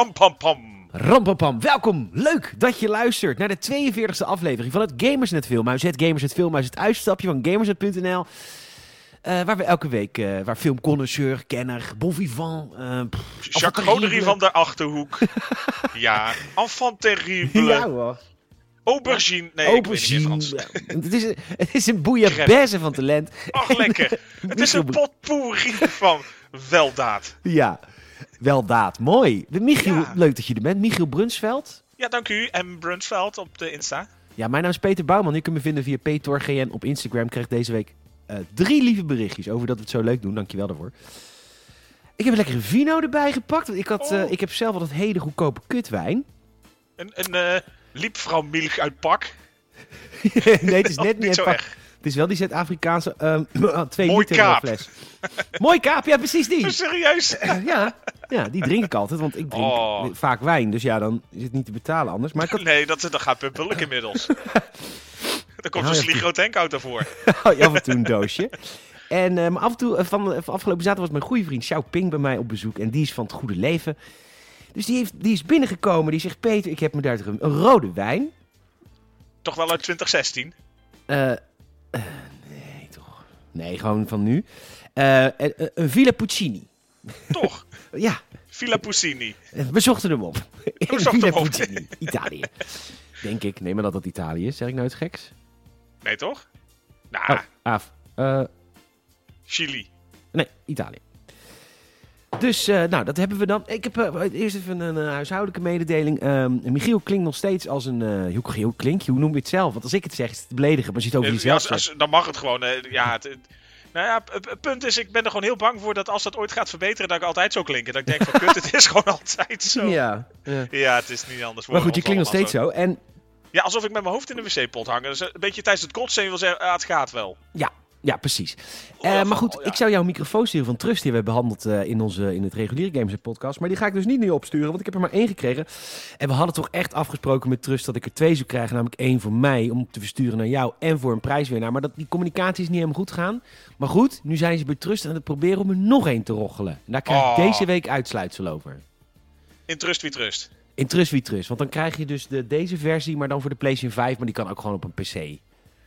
Rampampam. Rampapam, welkom. Leuk dat je luistert naar de 42e aflevering van het Gamersnet Filmhuis. Het Gamersnet Filmhuis, het uitstapje van Gamersnet.nl. Eh, waar we elke week, eh, waar filmconnoisseur, kenner, bon vivant... eh, pff, Jacques Goderie terrible- van de Achterhoek. ja, enfant terrible. Ja hoor. Aubergine. Nee, niet Aubergine. Het is, een- het is een bouillabaisse van talent. Ach, lekker. Het is een potpourri van weldaad. Ja, weldaad. Mooi. Michiel, Ja. leuk dat je er bent. Michiel Brunsveld. Ja, dank u. En Brunsveld op de Insta. Ja, mijn naam is Peter Bouwman. Je kunt me vinden via PetorGN op Instagram. Ik krijg deze week eh, drie lieve berichtjes over dat we het zo leuk doen. Dankjewel daarvoor. Ik heb een lekkere vino erbij gepakt. Want ik, had, eh, Oh. ik heb zelf altijd hele goedkope kutwijn. Een, een eh liepvrouw Milch uit pak. nee, het is net niet niet zo erg. Het is wel die Zuid-Afrikaanse ehm, twee Mooi liter kaap. fles. Mooi kaap, ja precies die. Serieus? ja, ja, die drink ik altijd, want ik drink Oh. vaak wijn. Dus ja, dan is het niet te betalen anders. Maar had Nee, dat, dat gaat pumpelijk inmiddels. Er komt Nou, een ja, sligro tankauto voor. af en toe een doosje. En eh, af en toe, eh, van, van afgelopen zaterdag was mijn goede vriend Xiao Ping bij mij op bezoek. En die is van het goede leven. Dus die, heeft, die is binnengekomen. Die zegt, Peter, ik heb me daar een, een rode wijn. Toch wel uit 2016. Eh, nee, toch. Nee, gewoon van nu. Eh, eh, eh, een Villa Puccini. Toch? Ja, Villa Puccini. we zochten hem op. In zochten Villa hem op. Puccini, Italië. Denk ik. Nee, maar dat dat Italië is. Zeg ik nou iets geks? Nee, toch? Nou, Oh, af. Eh, Chili. Nee, Italië. Dus, eh, nou, dat hebben we dan. Ik heb eh, eerst even een eh, huishoudelijke mededeling. Ehm, Michiel klinkt nog steeds als een... hoe, hoe klink je? Hoe noem je het zelf? Want als ik het zeg, is het te beledigen. Maar je het over jezelf ja, als- dan mag het gewoon. ja, het, nou ja, het- punt is, ik ben er gewoon heel bang voor dat als dat ooit gaat verbeteren, dat ik altijd zo klinken. Dat ik denk van, kut, het is gewoon altijd zo. Ja, Ja. ja. het is niet anders. Maar goed, je klinkt nog steeds zo. En Ja, alsof ik met mijn hoofd in de wc-pot hang. Dus een beetje tijdens het kotsen wil zeggen, ah, het gaat wel. ja, ja, precies. Oh, Eh, maar goed, oh, ja. ik zou jouw microfoon sturen van Trust. Die hebben we behandeld eh, in, onze, in het reguliere Games podcast. Maar die ga ik dus niet nu opsturen, want ik heb er maar één gekregen. En we hadden toch echt afgesproken met Trust dat ik er twee zou krijgen. Namelijk één voor mij om te versturen naar jou en voor een prijswinnaar. Maar dat, die communicatie is niet helemaal goed gegaan. Maar goed, nu zijn ze bij Trust aan het proberen om er nog één te roggelen. En daar krijg ik Oh. deze week uitsluitsel over. In trust wie trust. In Trust wie Trust. Want dan krijg je dus de, deze versie, maar dan voor de PlayStation 5. Maar die kan ook gewoon op een PC.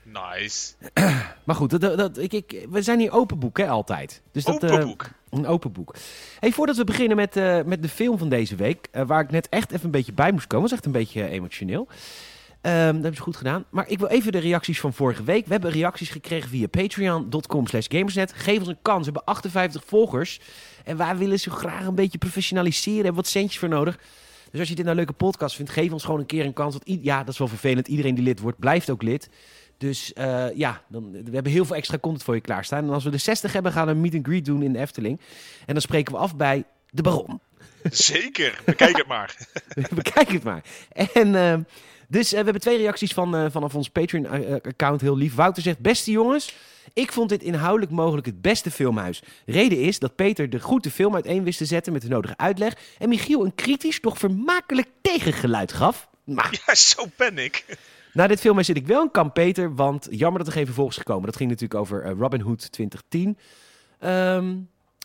Nice. Maar goed, dat, dat, ik, ik, we zijn hier open boek, hè, altijd. Dus dat, Open eh, boek. Een open boek. Hey, voordat we beginnen met, eh, met de film van deze week, eh, waar ik net echt even een beetje bij moest komen, was echt een beetje emotioneel. Ehm, dat hebben ze goed gedaan. Maar ik wil even de reacties van vorige week. We hebben reacties gekregen via patreon.com slash gamersnet. Geef ons een kans. We hebben 58 volgers. En wij willen ze graag een beetje professionaliseren. Hebben wat centjes voor nodig. Dus als je dit nou een leuke podcast vindt, geef ons gewoon een keer een kans. Want ja, dat is wel vervelend. Iedereen die lid wordt, blijft ook lid. Dus eh, ja, dan, we hebben heel veel extra content voor je klaarstaan. En als we de 60 hebben, gaan we een meet and greet doen in de Efteling. En dan spreken we af bij de Baron. Zeker. Bekijk het maar. Bekijk het maar. En eh, dus eh, we hebben twee reacties van, eh, vanaf ons Patreon-account. Heel lief. Wouter zegt, beste jongens... Ik vond dit inhoudelijk mogelijk het beste filmhuis. Reden is dat Peter de goed de film uiteen wist te zetten met de nodige uitleg. En Michiel een kritisch, doch vermakelijk tegengeluid gaf. Maar Ja, zo ben ik. Na dit filmhuis zit ik wel een kamp Peter, want jammer dat er geen vervolg is gekomen. Dat ging natuurlijk over eh, Robin Hood 2010. Ehm,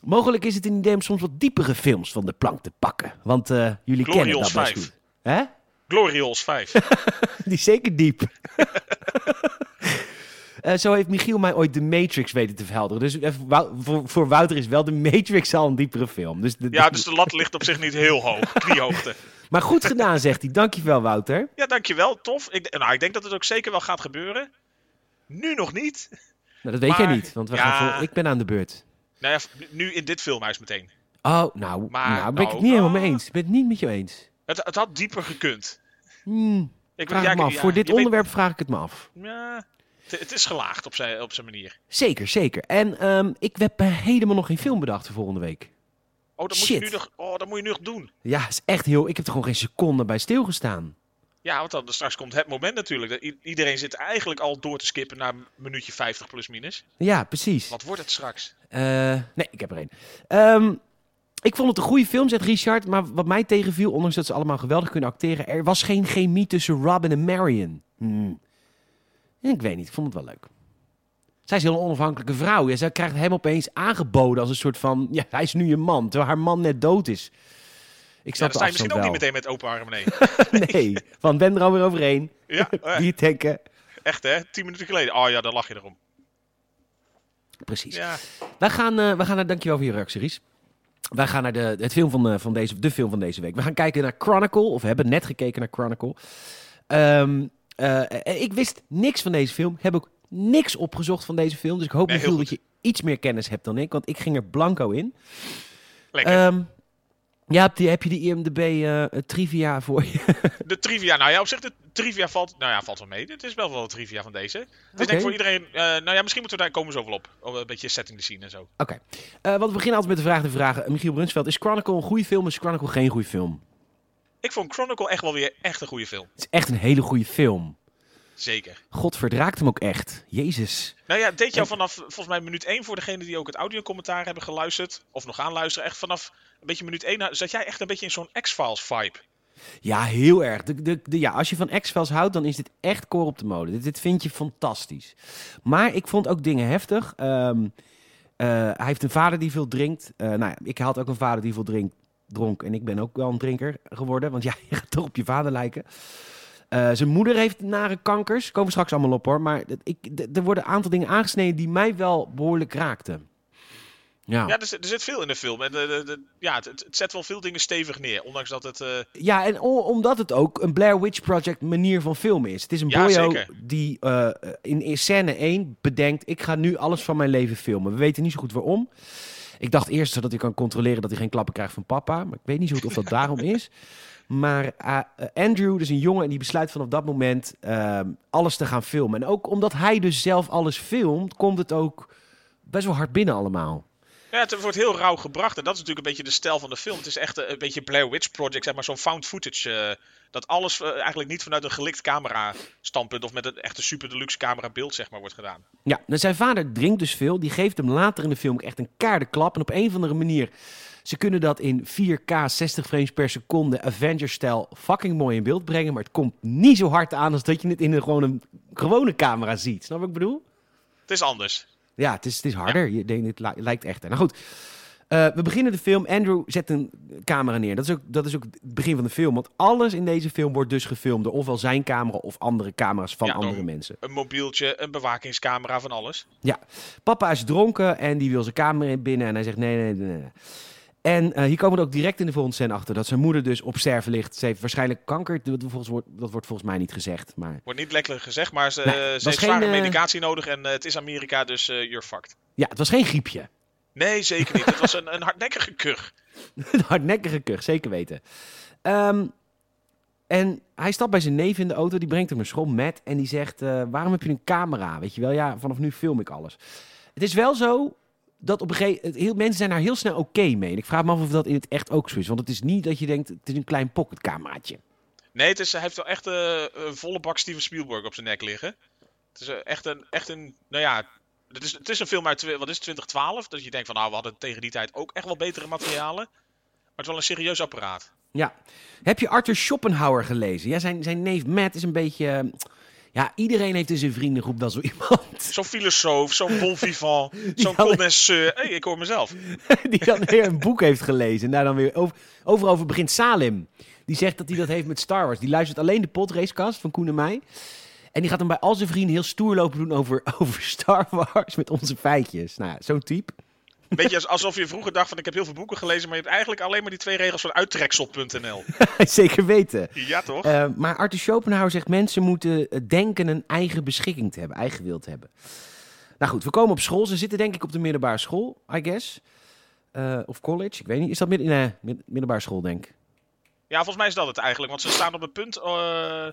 mogelijk is het een idee om soms wat diepere films van de plank te pakken. Want eh, jullie kennen Glorious dat best 5. goed. Hè? Gloriols 5. Die is zeker diep. Eh, zo heeft Michiel mij ooit The Matrix weten te verhelderen. Dus voor, voor Wouter is wel The Matrix al een diepere film. Dus de- Ja, dus de lat ligt op zich niet heel hoog. Kniehoogte. Maar goed gedaan, zegt hij. Dankjewel, Wouter. Ja, dankjewel. Tof. Ik, nou, ik denk dat het ook zeker wel gaat gebeuren. Nu nog niet. Nou, dat weet jij niet, want we ja. gaan ik ben aan de beurt. Nou ja, nu in dit filmhuis meteen. Oh, nou, Maar, nou ben ik het nou, niet helemaal ah. mee eens. Ik ben het niet met je eens. Het, het had dieper gekund. Hmm, Ik vraag ja, het me af. ja, Voor dit weet- onderwerp vraag ik het me af. ja, het, het is gelaagd op zijn, op zijn manier. Zeker, zeker. En ehm, ik heb eh, helemaal nog geen film bedacht voor volgende week. Oh, dat moet je nu nog, oh, dat moet je nu nog doen. Ja, is echt heel... Ik heb er gewoon geen seconde bij stilgestaan. Ja, want dan straks komt het moment natuurlijk. Iedereen zit eigenlijk al door te skippen naar een minuutje 50 plus minus. Ja, precies. Wat wordt het straks? Eh, nee, ik heb er één. Ehm, ik vond het een goede film, zegt Richard. Maar wat mij tegenviel, ondanks dat ze allemaal geweldig kunnen acteren... er was geen chemie tussen Robin en Marion. Hmm. Ik weet niet, ik vond het wel leuk. Zij is een heel onafhankelijke vrouw. Ja, zij krijgt hem opeens aangeboden als een soort van... Ja, hij is nu je man, terwijl haar man net dood is. Ik Ja, snap dan sta je de misschien ook niet meteen met open armen nee. Nee, van ben er alweer overheen. Ja, eh, Bier tanken. echt hè? Tien minuten geleden. Oh ja, dan lach je erom. Precies. Ja, Wij gaan, eh, we gaan naar, dankjewel voor je reactie, Ries. Wij gaan naar de, het film van, eh, van deze, de film van deze week. We gaan kijken naar Chronicle, of we hebben net gekeken naar Chronicle. Ehm, eh, ik wist niks van deze film. Heb ook niks opgezocht van deze film. Dus ik hoop, Nee, Michiel, heel dat je iets meer kennis hebt dan ik. Want ik ging er blanco in. lekker. Ehm, ja, heb, die, je de IMDb eh, trivia voor je? De trivia, nou ja, op zich de trivia valt, nou ja, valt wel mee. Het is wel wel de trivia van deze. Het is denk ik voor iedereen, eh, nou ja, misschien moeten we daar komen zoveel op. Een beetje setting te zien en zo. Oké. Eh, want we beginnen altijd met de vraag te vragen. Michiel Brunsveld, is Chronicle een goede film? Is Chronicle geen goede film? Ik vond Chronicle echt wel weer echt een goede film. Het is echt een hele goede film. Zeker. God verdraakt hem ook echt. Jezus. Nou ja, deed jou vanaf volgens mij minuut 1 voor degene die ook het audiocommentaar hebben geluisterd. Of nog gaan luisteren. Echt vanaf een beetje minuut 1 zat jij echt een beetje in zo'n X-Files vibe. Ja, heel erg. De, de, de, ja, als je van X-Files houdt, dan is dit echt koor op de molen. Dit, dit vind je fantastisch. Maar ik vond ook dingen heftig. Ehm, eh, hij heeft een vader die veel drinkt. Eh, nou ja, ik had ook een vader die veel drinkt, dronk. En ik ben ook wel een drinker geworden. Want ja, je gaat toch op je vader lijken. Eh, zijn moeder heeft nare kankers. Komen we straks allemaal op hoor. Maar ik, er worden een aantal dingen aangesneden die mij wel behoorlijk raakten. Ja. Ja, er, zit- er zit veel in de film. En de, de, de- ja, het, het zet wel veel dingen stevig neer. Ondanks dat het... eh, Ja, en o- omdat het ook een Blair Witch Project manier van filmen is. Het is een Ja, boyo die eh, in, in scène 1 bedenkt... ik ga nu alles van mijn leven filmen. We weten niet zo goed waarom. Ik dacht eerst zodat hij kan controleren dat hij geen klappen krijgt van papa. Maar ik weet niet zo goed of dat daarom is. Maar eh, eh, Andrew, dus een jongen, en die besluit vanaf dat moment ehm, alles te gaan filmen. En ook omdat hij dus zelf alles filmt, komt het ook best wel hard binnen allemaal. Ja, het wordt heel rauw gebracht. En dat is natuurlijk een beetje de stijl van de film. Het is echt een, een beetje Blair Witch Project, zeg maar, zo'n found footage. eh, dat alles eh, eigenlijk niet vanuit een gelikt camera standpunt of met een echte super deluxe camera beeld, zeg maar, wordt gedaan. Ja, nou, zijn vader drinkt dus veel. Die geeft hem later in de film echt een kaarde klap. En op een of andere manier, ze kunnen dat in 4K 60 frames per seconde Avengers-stijl fucking mooi in beeld brengen. Maar het komt niet zo hard aan als dat je het in een, gewoon een gewone camera ziet. Snap wat ik bedoel? Het is anders. Ja, het is, het is harder. Je denkt, het li- lijkt echt. Nou goed, Eh, we beginnen de film. Andrew zet een camera neer. Dat is, ook, dat is ook het begin van de film. Want alles in deze film wordt dus gefilmd door ofwel zijn camera of andere camera's van Ja, andere mensen. Een mobieltje, een bewakingscamera, van alles. Ja, papa is dronken en die wil zijn kamer in binnen en hij zegt nee, nee, nee. nee. En eh, hier komen we ook direct in de volgende scène achter dat zijn moeder dus op sterven ligt. Ze heeft waarschijnlijk kanker, dat, wordt- dat wordt volgens mij niet gezegd. Maar Wordt niet lekker gezegd, maar ze, Nee, ze heeft geen, zware eh, medicatie nodig en eh, het is Amerika, dus eh you're fucked. ja, het was geen griepje. Nee, zeker niet. het was een, een hardnekkige kuch. Een hardnekkige kuch, zeker weten. Ehm, en hij stapt bij zijn neef in de auto, die brengt hem naar school, Matt. En die zegt, eh, waarom heb je een camera? Weet je wel, ja, vanaf nu film ik alles. Het is wel zo dat op een gegeven moment, mensen zijn daar heel snel oké mee. En ik vraag me af of dat in het echt ook zo is. Want het is niet dat je denkt, het is een klein pocketcameraatje. Nee, het is, hij heeft wel echt eh, een volle bak Steven Spielberg op zijn nek liggen. Het is eh, echt, een, echt een, nou ja, het is, het is een film uit, wat is het, 2012. Dat je denkt van, nou, we hadden tegen die tijd ook echt wel betere materialen. Maar het is wel een serieus apparaat. Ja. Heb je Arthur Schopenhauer gelezen? Ja, zijn, zijn neef Matt is een beetje... eh, Ja, iedereen heeft in zijn vriendengroep wel zo iemand. Zo'n filosoof, zo'n bon vivant, zo'n. Hé, ik hoor mezelf. die dan weer een boek heeft gelezen. En daar dan weer over, overal over begint Salim. Die zegt dat hij dat heeft met Star Wars. Die luistert alleen de podracecast van Koen en mij. En die gaat dan bij al zijn vrienden heel stoer lopen doen over, over Star Wars met onze feitjes. Nou ja, zo'n type. Een beetje als- alsof je vroeger dacht van, ik heb heel veel boeken gelezen, maar je hebt eigenlijk alleen maar die twee regels van uittreksel.nl. Zeker weten. Ja, toch? Eh, maar Arthur Schopenhauer zegt mensen moeten denken een eigen beschikking te hebben, eigen wil te hebben. Nou goed, we komen op school. Ze zitten denk ik op de middelbare school, I guess. Eh, of college, ik weet niet. Is dat midden, nee, mid- middelbare school, denk ik. Ja, volgens mij is dat het eigenlijk. Want ze staan op het punt eh,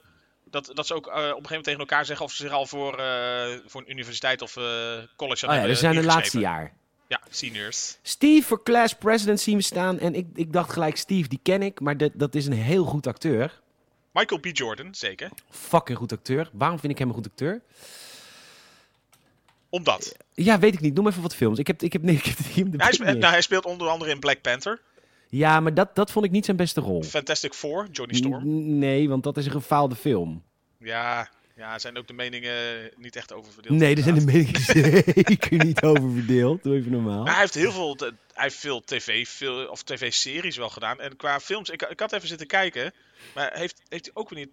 dat, dat ze ook op een gegeven moment tegen elkaar zeggen of ze zich al voor, voor een universiteit of college Oh ja, hebben dus ze zijn het laatste jaar. Ja, seniors. Steve voor Class President zien we staan. En ik, ik dacht gelijk, Steve, die ken ik. Maar dat, dat is een heel goed acteur. Michael B. Jordan, zeker. Fucking goed acteur. Waarom vind ik hem een goed acteur? Omdat. Ja, weet ik niet. Noem even wat films. Ik heb, ik heb, nee, ik heb die hem de Hij, niet spe- eens. nou, hij speelt onder andere in Black Panther, Ja, maar dat, dat vond ik niet zijn beste rol. Fantastic Four, Johnny Storm. N- Nee, want dat is een gefaalde film. Ja, Ja, zijn ook de meningen niet echt over verdeeld. Nee, er zijn de meningen zeker niet over verdeeld. Doe even normaal. Maar hij heeft heel veel, hij heeft veel tv, veel, of tv-series wel gedaan. En qua films, ik, ik had even zitten kijken. Maar heeft, heeft hij ook weer niet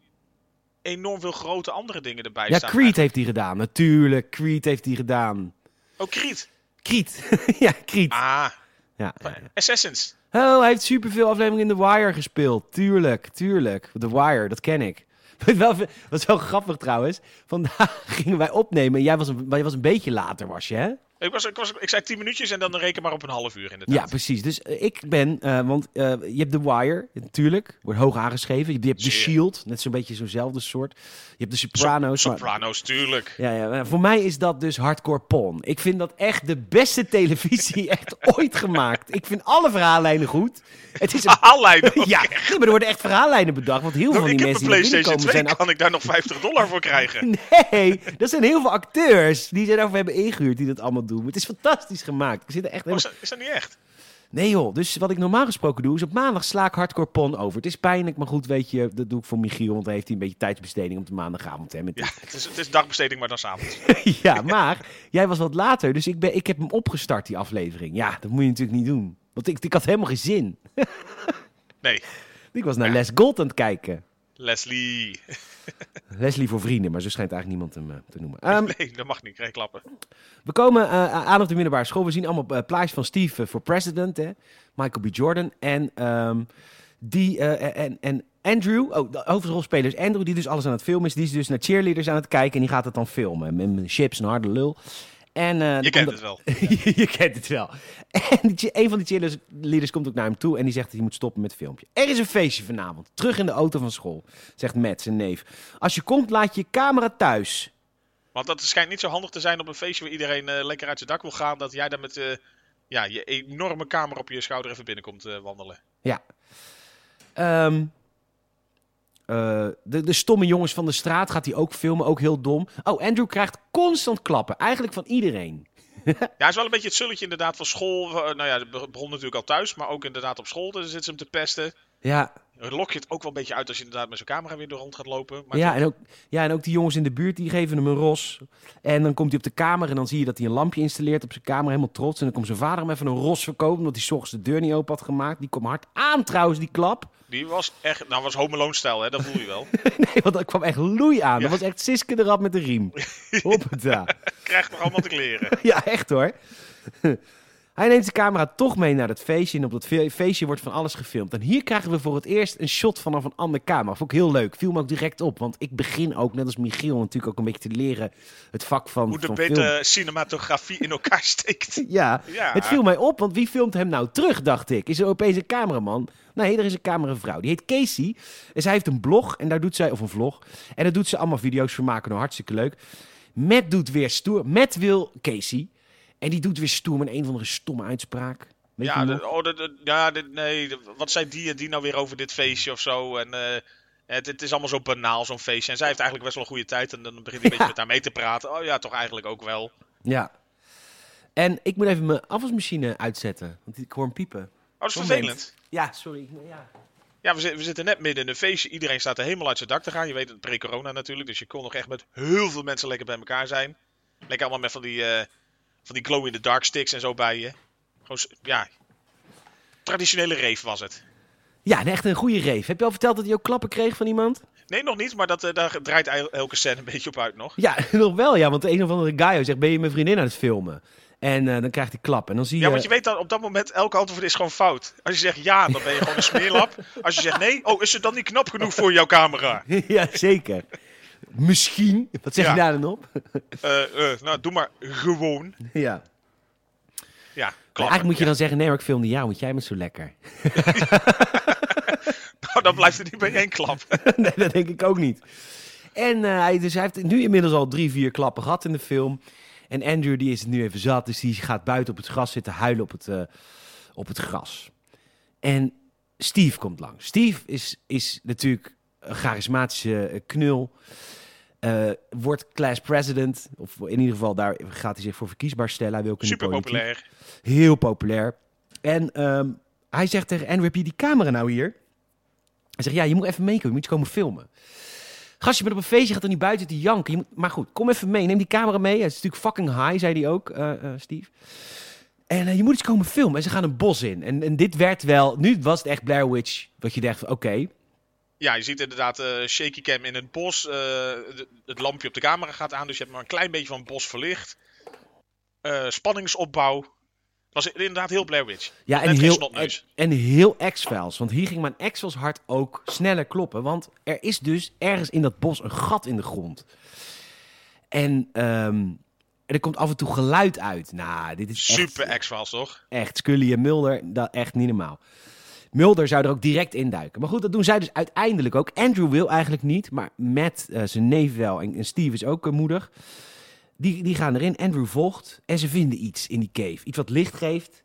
enorm veel grote andere dingen erbij Ja, staan? Creed heeft hij gedaan. Natuurlijk, Creed heeft hij gedaan. Oh, Creed. Creed. ja, Creed. Ah, Ja, ja, ja. Assassins. Oh, hij heeft superveel afleveringen in The Wire gespeeld. Tuurlijk, tuurlijk. The Wire, dat ken ik. Wat is wel grappig trouwens. Vandaag gingen wij opnemen. en Jij was een, jij was een beetje later, was je, hè? Ik, was, ik, was, ik zei 10 minuutjes en dan reken maar op een half uur inderdaad. Ja, precies. Dus eh, ik ben, eh, want eh, je hebt The Wire, natuurlijk, wordt hoog aangeschreven. Je hebt The Zeer. Shield, net zo'n beetje zo'nzelfde soort. Je hebt The So- Sopranos. maar- Sopranos, tuurlijk. ja, ja, voor mij is dat dus hardcore porn. Ik vind dat echt de beste televisie echt ooit gemaakt. Ik vind alle verhaallijnen goed. Het is een Verhaallijnen. ja, nee, maar er worden echt verhaallijnen bedacht. Want heel veel van die mensen die PlayStation binnenkomen 2. zijn... Kan ik daar nog 50 dollar voor krijgen? Nee, dat zijn heel veel acteurs die ze daarvoor hebben ingehuurd die dat allemaal doen. Het is fantastisch gemaakt. Ik zit er echt Oh, helemaal... is, dat, is dat niet echt? Nee joh, dus wat ik normaal gesproken doe is op maandag sla ik hardcore pon over. Het is pijnlijk, maar goed, weet je, dat doe ik voor Michiel. Want dan heeft hij een beetje tijdsbesteding op de maandagavond. Hè, met Ja, het is, het is dagbesteding, maar dan s'avonds. ja, maar jij was wat later, dus ik, ben, ik heb hem opgestart, die aflevering. Ja, dat moet je natuurlijk niet doen. Want ik, ik had helemaal geen zin. Nee, Ik was naar Les Gold aan het kijken. Leslie. Leslie voor vrienden, maar zo schijnt eigenlijk niemand hem eh, te noemen. Ehm, Nee, dat mag niet. Krijg klappen. we komen eh, aan op de middelbare school. We zien allemaal plaatjes van Steve eh, voor president, hè? Michael B. Jordan. En, ehm, die, eh, en, en Andrew, oh, de hoofdrolspeler is Andrew, die dus alles aan het filmen is. Die is dus naar cheerleaders aan het kijken en die gaat het dan filmen. Met met chips en harde lul. En, eh, dan Je kent het wel. je kent het wel. En die, een van die cheerleaders komt ook naar hem toe en die zegt dat hij moet stoppen met het filmpje. Er is een feestje vanavond. Terug in de auto van school, zegt Matt, zijn neef. Als je komt, laat je camera thuis. Want dat schijnt niet zo handig te zijn op een feestje waar iedereen eh, lekker uit zijn dak wil gaan. Dat jij daar met eh, ja, je enorme camera op je schouder even binnenkomt wandelen. Ja. Ehm, eh, de, de stomme jongens van de straat gaat hij ook filmen, ook heel dom. Oh, Andrew krijgt constant klappen, eigenlijk van iedereen. Ja, hij is wel een beetje het zulletje inderdaad van school. Eh, nou ja, be- begon natuurlijk al thuis, maar ook inderdaad op school. Daar zitten ze hem te pesten. Ja, Lok je het ook wel een beetje uit als je inderdaad met zo'n camera weer door rond gaat lopen. Maar ja, en ook, ja, en ook die jongens in de buurt, die geven hem een ros. En dan komt hij op de kamer en dan zie je dat hij een lampje installeert op zijn kamer, helemaal trots. En dan komt zijn vader hem even een ros verkopen, omdat hij 's ochtends de deur niet open had gemaakt. Die kwam hard aan trouwens, die klap. Die was echt, nou was Home Alone stijl, hè? Dat voel je wel. Nee, want dat kwam echt loei aan. Ja. Dat was echt Siske eraf met de riem. Hoppata. Krijgt nog allemaal te kleren. Ja, echt hoor. Hij neemt de camera toch mee naar dat feestje. En op dat fe- feestje wordt van alles gefilmd. En hier krijgen we voor het eerst een shot vanaf een andere camera. Vond ik heel leuk. Viel me ook direct op. Want ik begin ook, net als Michiel, natuurlijk ook een beetje te leren het vak van, Hoe de van beter film. cinematografie in elkaar steekt. Ja, Ja. het viel mij op, want wie filmt hem nou terug, dacht ik. Is er opeens een cameraman? Nee, er is een cameravrouw. Die heet Casey. En zij heeft een blog, en daar doet zij, of een vlog. En daar doet ze allemaal video's voor maken. Nou, hartstikke leuk. Matt doet weer stoer. Matt wil Casey. En die doet weer stoer met een of andere stomme uitspraak. Weet Ja, de- oh, de, de- ja de- nee, de- wat zei die en die nou weer over dit feestje of zo? En eh, het, het is allemaal zo banaal, zo'n feestje. En zij heeft eigenlijk best wel een goede tijd. En dan begint hij een beetje met haar mee te praten. Oh ja, toch eigenlijk ook wel. Ja. En ik moet even mijn afwasmachine uitzetten. Want ik hoor hem piepen. Oh, dat is Moment. vervelend. Ja, sorry. Ja. Ja, we zitten net midden in een feestje. Iedereen staat er helemaal uit zijn dak te gaan. Je weet het, pre-corona natuurlijk. Dus je kon nog echt met heel veel mensen lekker bij elkaar zijn. Lekker allemaal met van die, eh, van die glow-in-the-dark sticks en zo bij je. Gewoon, ja... Traditionele rave was het. Ja, en echt een goede reef. Heb je al verteld dat hij ook klappen kreeg van iemand? Nee, nog niet, maar dat, eh, daar draait el- elke scène een beetje op uit nog. Ja, nog wel ja. Want de een of andere guy zegt, ben je mijn vriendin aan het filmen? En eh, dan krijgt hij klap. En dan zie je... Ja, want je weet dan op dat moment, elke antwoord is gewoon fout. Als je zegt ja, dan ben je gewoon een smeerlap. Als je zegt nee, oh, is het dan niet knap genoeg voor jouw camera? ja, zeker. Misschien. Wat zeg Ja. je daar dan op? Eh, eh, nou, doe maar gewoon. ja. Ja, Maar klopt. eigenlijk moet je dan zeggen, nee, maar ik filmde jou, want jij bent zo lekker. Nou, dan blijft er niet bij één klap. nee, dat denk ik ook niet. En eh, hij, dus hij heeft nu inmiddels al drie, vier klappen gehad in de film. En Andrew die is het nu even zat, dus die gaat buiten op het gras zitten huilen op het, eh, op het gras. En Steve komt langs. Steve is, is natuurlijk charismatische eh, knul. Eh, wordt class president, of in ieder geval daar gaat hij zich voor verkiesbaar stellen. Hij wil Super populair. Heel populair. En ehm, hij zegt tegen Andrew, heb je die camera nou hier? Hij zegt, ja, je moet even meekomen, je moet komen filmen. Gastje, je bent op een feestje, gaat er niet buiten te janken. Je moet, maar goed, kom even mee. Neem die camera mee. Het is natuurlijk fucking high, zei hij ook, eh, Steve. En je moet iets komen filmen. En ze gaan een bos in. En, en dit werd wel... Nu was het echt Blair Witch. Wat je dacht oké. Ja, je ziet inderdaad eh, shaky cam in het bos. eh, de- het lampje op de camera gaat aan, dus je hebt maar een klein beetje van het bos verlicht. Eh, spanningsopbouw. Het was inderdaad heel Blair Witch. Ja, en heel, en, en heel X-Files. Want hier ging mijn X-Files hart ook sneller kloppen. Want er is dus ergens in dat bos een gat in de grond. En ehm, er komt af en toe geluid uit. Nou, dit is echt- Super X-Files, toch? Echt, Scully en Mulder, dat echt niet normaal. Mulder zou er ook direct induiken. Maar goed, dat doen zij dus uiteindelijk ook. Andrew wil eigenlijk niet, maar Matt, eh, zijn neef wel, en, en Steve is ook uh, moedig. Die, die gaan erin, Andrew volgt en ze vinden iets in die cave. Iets wat licht geeft.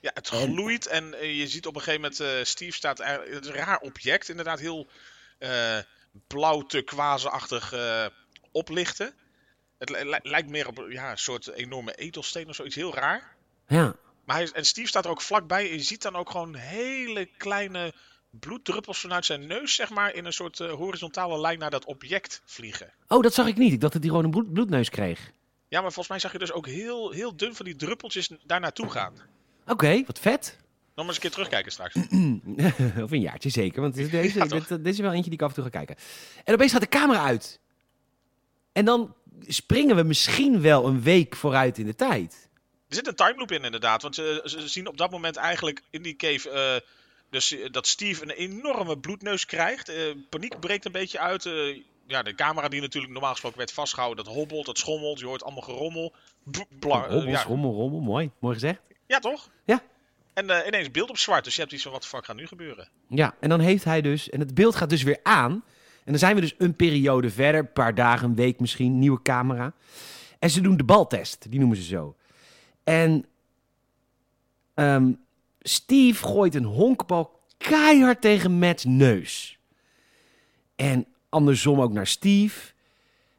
Ja, het gloeit en eh, je ziet op een gegeven moment, Steve staat, het is een raar object, inderdaad heel blauw turquoise-achtig eh, oplichten. Het li- li- lijkt meer op ja, een soort enorme edelsteen of zoiets, heel raar. Ja, Maar hij, en Steve staat er ook vlakbij en je ziet dan ook gewoon hele kleine bloeddruppels vanuit zijn neus, zeg maar, in een soort eh, horizontale lijn naar dat object vliegen. Oh, dat zag ik niet. Ik dacht dat hij gewoon een bloed, bloedneus kreeg. Ja, maar volgens mij zag je dus ook heel, heel dun van die druppeltjes daar naartoe gaan. Oké, wat vet. Nog maar eens een keer terugkijken straks. of een jaartje zeker, want dit, deze, Ja, dit, dit is wel eentje die ik af en toe ga kijken. En opeens gaat de camera uit. En dan springen we misschien wel een week vooruit in de tijd. Er zit een time loop in inderdaad, want ze, ze zien op dat moment eigenlijk in die cave eh, dus, eh, dat Steve een enorme bloedneus krijgt. Eh, paniek breekt een beetje uit. ja, de camera die natuurlijk normaal gesproken werd vastgehouden, dat hobbelt, dat schommelt, je hoort allemaal gerommel. Bla- Rommel, ja. rommel, rommel. Mooi. Mooi gezegd. ja, toch? Ja. En ineens beeld op zwart, dus je hebt iets van wat de fuck gaat nu gebeuren. Ja, en dan heeft hij dus... En het beeld gaat dus weer aan. En dan zijn we dus een periode verder. Een paar dagen, een week misschien. Nieuwe camera. En ze doen de baltest. Die noemen ze zo. En ehm, Steve gooit een honkbal keihard tegen Matt's neus. En andersom ook naar Steve.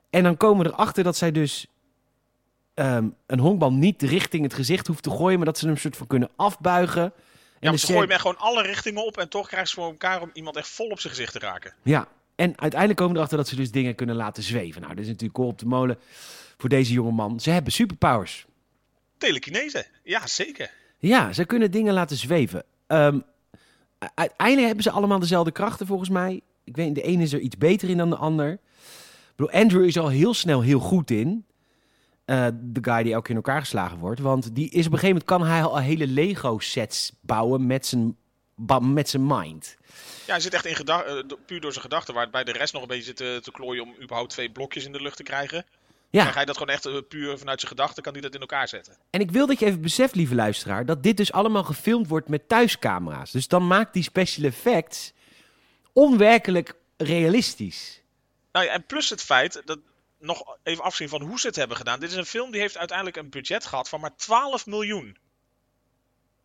En dan komen we erachter dat zij dus ehm, een honkbal niet richting het gezicht hoeft te gooien, maar dat ze hem een soort van kunnen afbuigen. En Ja, ze gooien hem gewoon alle richtingen op en toch krijgen ze voor elkaar om iemand echt vol op zijn gezicht te raken. Ja, en uiteindelijk komen we erachter dat ze dus dingen kunnen laten zweven. Nou, dit is natuurlijk kool op de molen voor deze jonge man. Ze hebben superpowers. Telekinese, ja zeker. Ja, ze kunnen dingen laten zweven. Ehm, uiteindelijk hebben ze allemaal dezelfde krachten volgens mij. Ik weet, de ene is er iets beter in dan de ander. Ik bedoel, Andrew is al heel snel heel goed in. Eh, de guy die elke keer in elkaar geslagen wordt. Want die is op een gegeven moment kan hij al hele Lego sets bouwen met zijn, met zijn mind. Ja, hij zit echt in gedach- eh, puur door zijn gedachten, waar bij de rest nog een beetje zit te, te klooien om überhaupt twee blokjes in de lucht te krijgen. Ja. Dan ga je dat gewoon echt eh, puur vanuit zijn gedachten, kan hij dat in elkaar zetten. En ik wil dat je even beseft, lieve luisteraar, dat dit dus allemaal gefilmd wordt met thuiscamera's. Dus dan maakt die special effects onwerkelijk realistisch. Nou ja, en plus het feit, dat nog even afzien van hoe ze het hebben gedaan. Dit is een film die heeft uiteindelijk een budget gehad van maar 12 miljoen.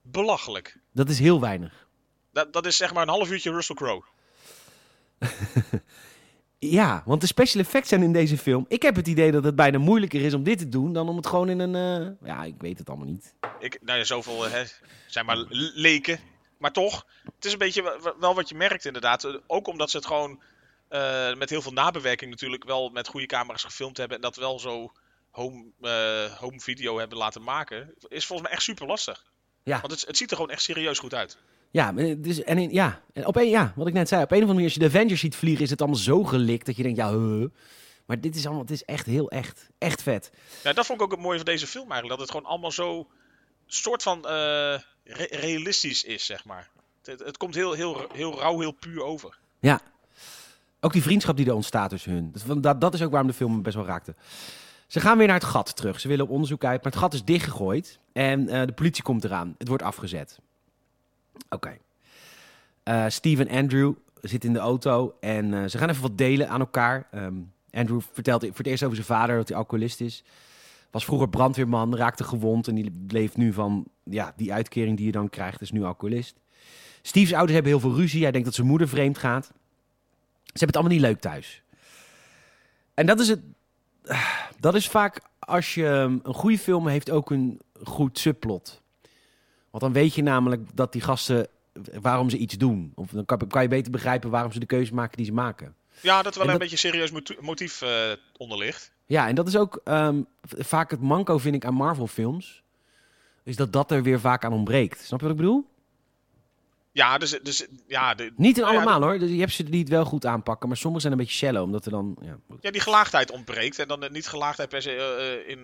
Belachelijk. Dat is heel weinig. Dat, dat is zeg maar een half uurtje Russell Crowe. Ja, want de special effects zijn in deze film. Ik heb het idee dat het bijna moeilijker is om dit te doen dan om het gewoon in een. eh, Ja, ik weet het allemaal niet. Ik, nou ja, zoveel eh, hè, zijn maar leken. Maar toch, het is een beetje wel- wat je merkt inderdaad. Ook omdat ze het gewoon eh, met heel veel nabewerking natuurlijk wel met goede camera's gefilmd hebben. En dat wel zo home, eh, home video hebben laten maken. Is volgens mij echt super lastig. Ja. Want het, het ziet er gewoon echt serieus goed uit. Ja, maar dus, en in, ja, en op een, ja, wat ik net zei. Op een of andere manier, als je de Avengers ziet vliegen, is het allemaal zo gelikt dat je denkt, ja, huh. Maar dit is allemaal, het is echt heel echt, echt vet. Ja, dat vond ik ook het mooie van deze film eigenlijk. Dat het gewoon allemaal zo soort van eh, re- realistisch is, zeg maar. Het, het komt heel, heel, heel rauw, heel puur over. Ja. Ook die vriendschap die er ontstaat tussen hun. Dat, dat, dat is ook waarom de film best wel raakte. Ze gaan weer naar het gat terug. Ze willen op onderzoek uit, maar het gat is dichtgegooid. En eh, de politie komt eraan. Het wordt afgezet. Oké. Eh, Steve en Andrew zitten in de auto en eh, ze gaan even wat delen aan elkaar. Ehm, Andrew vertelt voor het eerst over zijn vader dat hij alcoholist is. Was vroeger brandweerman, raakte gewond en die leeft nu van ja, die uitkering die je dan krijgt, is nu alcoholist. Steve's ouders hebben heel veel ruzie. Hij denkt dat zijn moeder vreemd gaat. Ze hebben het allemaal niet leuk thuis. En dat is het. Dat is vaak als je um, een goede film heeft ook een goed subplot. Want dan weet je namelijk dat die gasten waarom ze iets doen. Of dan kan, kan je beter begrijpen waarom ze de keuze maken die ze maken. Ja, dat er wel En een beetje serieus motief eh, onder ligt. Ja, en dat is ook ehm, vaak het manco, vind ik, aan Marvel-films. Is dat dat er weer vaak aan ontbreekt. Snap je wat ik bedoel? Ja, dus, dus ja, de, Niet in ja, allemaal hoor. Dus je hebt ze die het wel goed aanpakken. Maar sommige zijn een beetje shallow. Omdat er dan. Ja, ja, die gelaagdheid ontbreekt. En dan eh, niet gelaagdheid per se eh, in...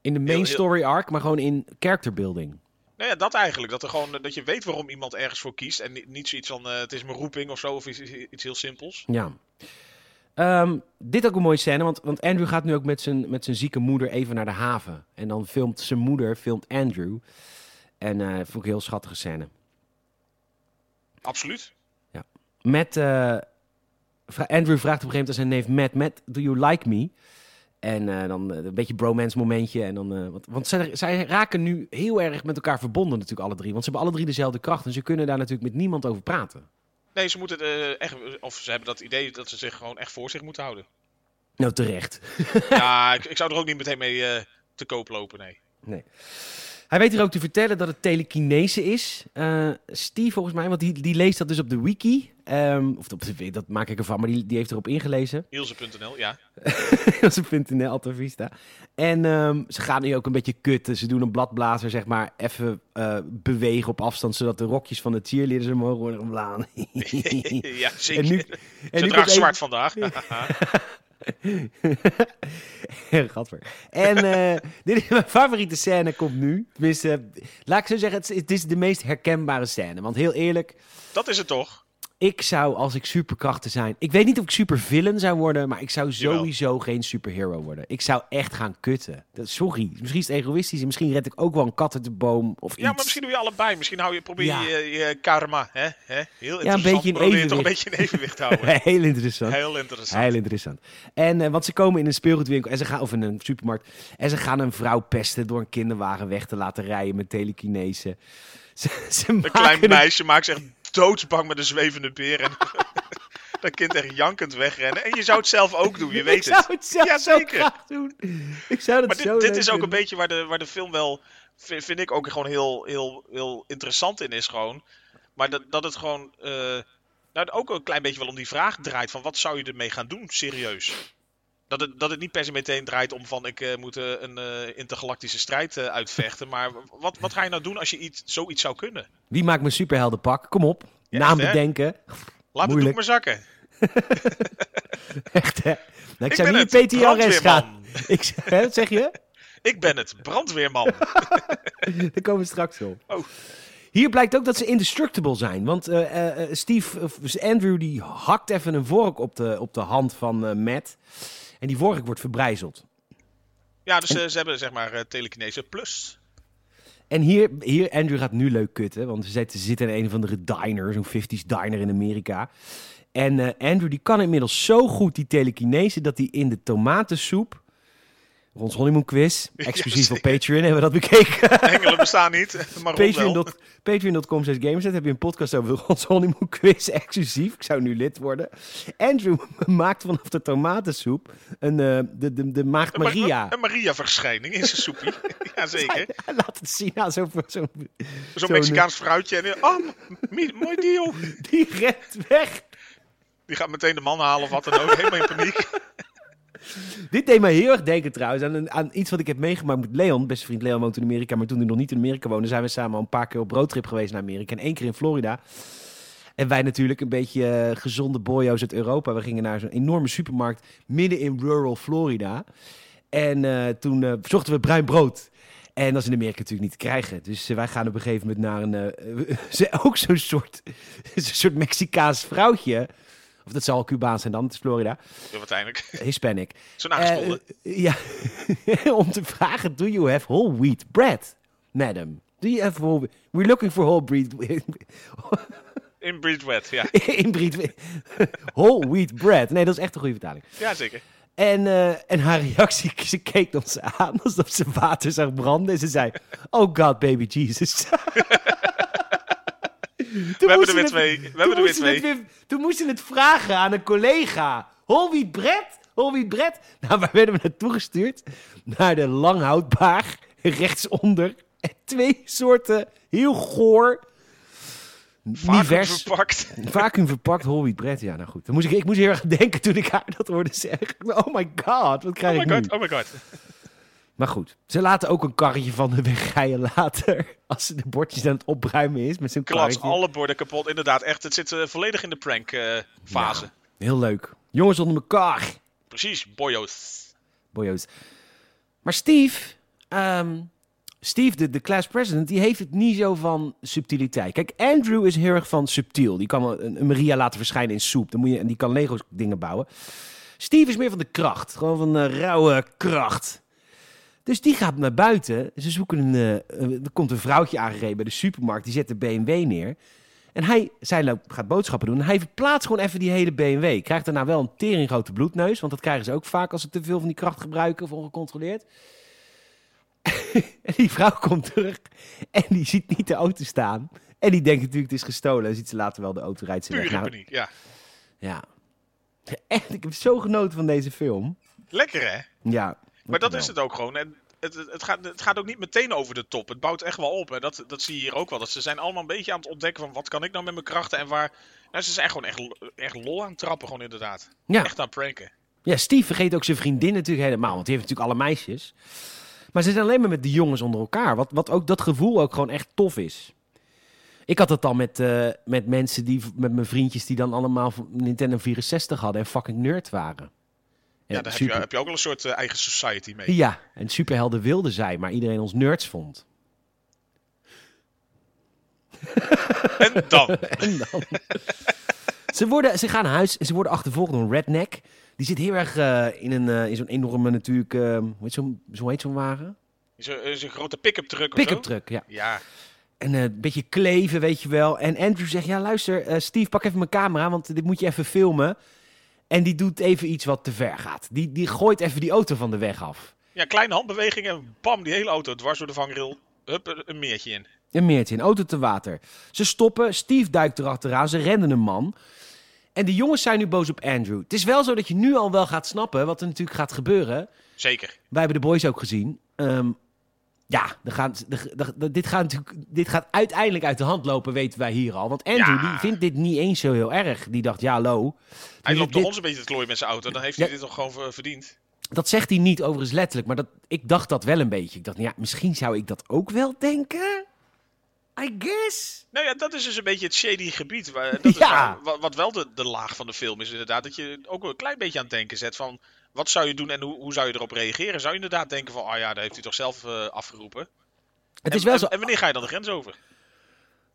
in de main heel- story arc, maar gewoon in character building. Nou ja, dat eigenlijk. Dat, er gewoon, dat je weet waarom iemand ergens voor kiest. En niet, niet zoiets van, eh, het is mijn roeping of zo. Of iets, iets heel simpels. Ja. Ehm, dit ook een mooie scène, want, want Andrew gaat nu ook met zijn, met zijn zieke moeder even naar de haven. En dan filmt zijn moeder, filmt Andrew. En eh vond ik een heel schattige scène. Absoluut. Matt, eh, vra- Andrew vraagt op een gegeven moment aan zijn neef Matt, Matt, do you like me? En eh, dan eh, een beetje bromance momentje. En dan, eh, want want zij, zij raken nu heel erg met elkaar verbonden natuurlijk alle drie. Want ze hebben alle drie dezelfde kracht. En ze kunnen daar natuurlijk met niemand over praten. Nee, ze moeten echt... Of ze hebben dat idee dat ze zich gewoon echt voor zich moeten houden. Nou, terecht. ja, ik, ik zou er ook niet meteen mee te koop lopen, nee. Nee. Hij weet hier ook te vertellen dat het telekinese is. Eh, Steve, volgens mij, want die, die leest dat dus op de wiki. Ehm, of op de, dat maak ik ervan, maar die, die heeft erop ingelezen. Ilse.nl, ja. Dat is een .nl, Alta Vista. En ehm, ze gaan nu ook een beetje kutten. Ze doen een bladblazer, zeg maar, even eh, bewegen op afstand, zodat de rokjes van de cheerleaders omhoog worden omlaan. ja, zeker. En nu, Ze en nu draagt zwart vandaag. Gadver. En eh, dit is mijn favoriete scène komt nu. Tenminste, laat ik zo zeggen, het is de meest herkenbare scène. Want heel eerlijk, dat is het toch? Ik zou als ik superkrachten zijn... Ik weet niet of ik supervillain zou worden, maar ik zou Jawel. sowieso geen superhero worden. Ik zou echt gaan kutten. Dat, sorry, misschien is het egoïstisch en misschien red ik ook wel een kat uit de boom of iets. Ja, maar misschien doe je allebei. Misschien hou je, probeer Ja. je, je karma. Hè? Hè? Heel Ja, een beetje in je toch een evenwicht. beetje in evenwicht houden. Heel interessant. Heel interessant. Heel interessant. En eh, want ze komen in een speelgoedwinkel en ze gaan, of in een supermarkt. En ze gaan een vrouw pesten door een kinderwagen weg te laten rijden met telekinese. Ze, ze Een klein meisje maakt zich doodsbang met een zwevende beer. En dat kind echt jankend wegrennen. En je zou het zelf ook doen, je weet ik zou het. het zelf Ja, zo zeker. graag doen. Ik zou dat Maar zo dit, dit is ook een beetje waar de, waar de film wel, vind, vind ik ook gewoon heel, heel, heel interessant in is gewoon. Maar dat, dat het gewoon, eh, nou ook een klein beetje wel om die vraag draait van wat zou je ermee gaan doen, serieus. Dat het, dat het niet per se meteen draait om van ik eh, moet eh, een eh, intergalactische strijd uitvechten. Maar wat, wat ga je nou doen als je iets, zoiets zou kunnen? Wie maakt mijn superheldenpak? Kom op. Ja, Naam echt, bedenken. Laat het doek maar zakken. Echt, hè? Nou, ik, Ik zou ben niet PTRS gaan. Ik, hè, wat zeg je? Ik ben het, brandweerman. Daar komen we straks op. Oh. Hier blijkt ook dat ze indestructible zijn. Want Steve, of dus Andrew, die hakt even een vork op de, op de hand van Matt. En die vork wordt verbrijzeld. Ja, dus eh, ze hebben zeg maar eh, telekinese plus. En hier, hier, Andrew gaat nu leuk kutten. Want ze zitten, in een of andere diner, zo'n 50s diner in Amerika. En eh, Andrew die kan inmiddels zo goed die telekinese dat hij in de tomatensoep... Rons Honeymoon Quiz, exclusief op. Patreon hebben we dat bekeken. Engelen bestaan niet, maar Ron Patreon Patreon.com slash Gamerset heb je een podcast over Rons Honeymoon Quiz exclusief. Ik zou nu lid worden. Andrew maakt vanaf de tomatensoep een, eh, de, de, de maagd Een Ma- Maria. Een Maria-verschijning in zijn soepie. Jazeker. Hij laat het zien aan zo'n... Zo Zo'n zo'n- Mexicaans fruitje. En, oh, mooi deal. die rent weg. Die gaat meteen de man halen of wat dan ook. Helemaal in paniek. Dit deed mij heel erg denken trouwens aan, aan iets wat ik heb meegemaakt met Leon. Beste vriend Leon woont in Amerika, maar toen hij nog niet in Amerika woonde, zijn we samen al een paar keer op roadtrip geweest naar Amerika. En één keer in Florida. En wij natuurlijk een beetje eh, gezonde boyo's uit Europa. We gingen naar zo'n enorme supermarkt midden in rural Florida. En eh, toen eh, zochten we bruin brood. En dat is in Amerika natuurlijk niet te krijgen. Dus wij gaan op een gegeven moment naar een... ook zo'n soort, zo'n soort Mexicaans vrouwtje. Of dat zal Cubaans zijn dan, het is Florida. Ja, uiteindelijk. Hispanic. Zo'n aangespoelde. Eh, ja, om te vragen, do you have whole wheat bread, madam? Do you have whole... We're looking for whole breed... Inbreed wet, ja. inbreed... whole wheat bread. Nee, dat is echt een goede vertaling. Ja, zeker. En, eh, en haar reactie, ze keek ons aan alsof ze water zag branden. En ze zei, oh God, baby Jesus. We hebben er weer twee. We hebben er weer twee. toen moesten we het vragen aan een collega. Bread? Whole wheat bread? Nou, waar werden we naartoe gestuurd? Naar de langhoudbaar, rechtsonder. En twee soorten, heel goor, Vacuüm Nivers. verpakt. Vacuüm verpakt whole wheat bread. Ja, nou goed. Dan moest ik, ik moest heel erg denken toen ik haar dat hoorde zeggen. Oh my god, wat krijg Oh ik my nu? god, oh my god. Maar goed, ze laten ook een karretje van de weg rijden later. Als ze de bordjes aan het opruimen is met zo'n Klats, karretje. alle borden kapot. Inderdaad, echt. Het zit eh, volledig in de prank eh. Ja, heel leuk. Jongens onder elkaar. Precies, boyo's. Boyo's. Maar Steve, ehm, Steve, de, de class president, die heeft het niet zo van subtiliteit. Kijk, Andrew is heel erg van subtiel. Die kan een, een Maria laten verschijnen in soep. Dan moet je, en die kan Lego dingen bouwen. Steve is meer van de kracht. Gewoon van de rauwe kracht. Dus die gaat naar buiten. Ze zoeken een. eh, er komt een vrouwtje aangereden bij de supermarkt. Die zet de BMW neer. En hij, zij loopt, gaat boodschappen doen. En hij verplaatst gewoon even die hele BMW. Krijgt daarna wel een teringgrote bloedneus. Want dat krijgen ze ook vaak als ze te veel van die kracht gebruiken of ongecontroleerd. en die vrouw komt terug. En die ziet niet de auto staan. En die denkt natuurlijk het is gestolen. En ziet ze later wel de auto rijdt ze weg. Nou, ja. ja. Echt, ik heb zo genoten van deze film. Lekker hè? Ja. Maar dat is het ook gewoon. En het, het, gaat, het gaat ook niet meteen over de top. Het bouwt echt wel op. En dat, dat zie je hier ook wel. Dat ze zijn allemaal een beetje aan het ontdekken van wat kan ik nou met mijn krachten en waar. Nou, ze zijn gewoon echt, echt lol aan het trappen, gewoon inderdaad. Ja. Echt aan het pranken. Ja, Steve vergeet ook zijn vriendin natuurlijk helemaal. Want die heeft natuurlijk alle meisjes. Maar ze zijn alleen maar met de jongens onder elkaar. Wat, wat ook dat gevoel ook gewoon echt tof is. Ik had het al met, eh, met mensen die, met mijn vriendjes die dan allemaal Nintendo 64 hadden en fucking nerd waren. Ja, daar heb je, heb je ook wel een soort eh, eigen society mee. Ja, en superhelden wilden zij, maar iedereen ons nerds vond. En dan. En dan? ze, worden, ze gaan naar huis en ze worden achtervolgd door een redneck. Die zit heel erg eh, in, een, eh, in zo'n enorme natuurlijk, hoe heet zo'n zo heet zo'n wagen? Zo'n is een grote pick-up truck Pick-up zo. truck, ja. Ja, En een beetje kleven, weet je wel. En Andrew zegt, ja luister, Steve, pak even mijn camera, want dit moet je even filmen. En die doet even iets wat te ver gaat. Die, die gooit even die auto van de weg af. ja, kleine handbeweging en bam, die hele auto dwars door de vangrail. Hup, een- meertje in. Een meertje, een auto te water. Ze stoppen, Steve duikt erachteraan, ze rennen een man. En de jongens zijn nu boos op Andrew. Het is wel zo dat je nu al wel gaat snappen wat er natuurlijk gaat gebeuren. Zeker. Wij hebben de boys ook gezien. Ehm, ja, er er- er- dit, gaat natuurlijk, dit gaat uiteindelijk uit de hand lopen, weten wij hier al. Want Andrew Ja. die vindt dit niet eens zo heel erg. Die dacht, ja, lo. Hij loopt dit- ons een beetje te klooien met zijn auto. Dan heeft hij dit toch gewoon ver- verdiend. Dat zegt hij niet overigens letterlijk, maar dat, ik dacht dat wel een beetje. Ik dacht, ja, misschien zou ik dat ook wel denken. I guess. Nou ja, dat is dus een beetje het shady gebied. Waar, dat is Ja. waar- wat, wat wel de, de laag van de film is inderdaad. Dat je ook wel een klein beetje aan het denken zet van... Wat zou je doen en hoe, hoe zou je erop reageren? Zou je inderdaad denken van... Oh ja, dat heeft hij toch zelf eh, afgeroepen. Het en, is wel zo. en wanneer ga je dan de grens over?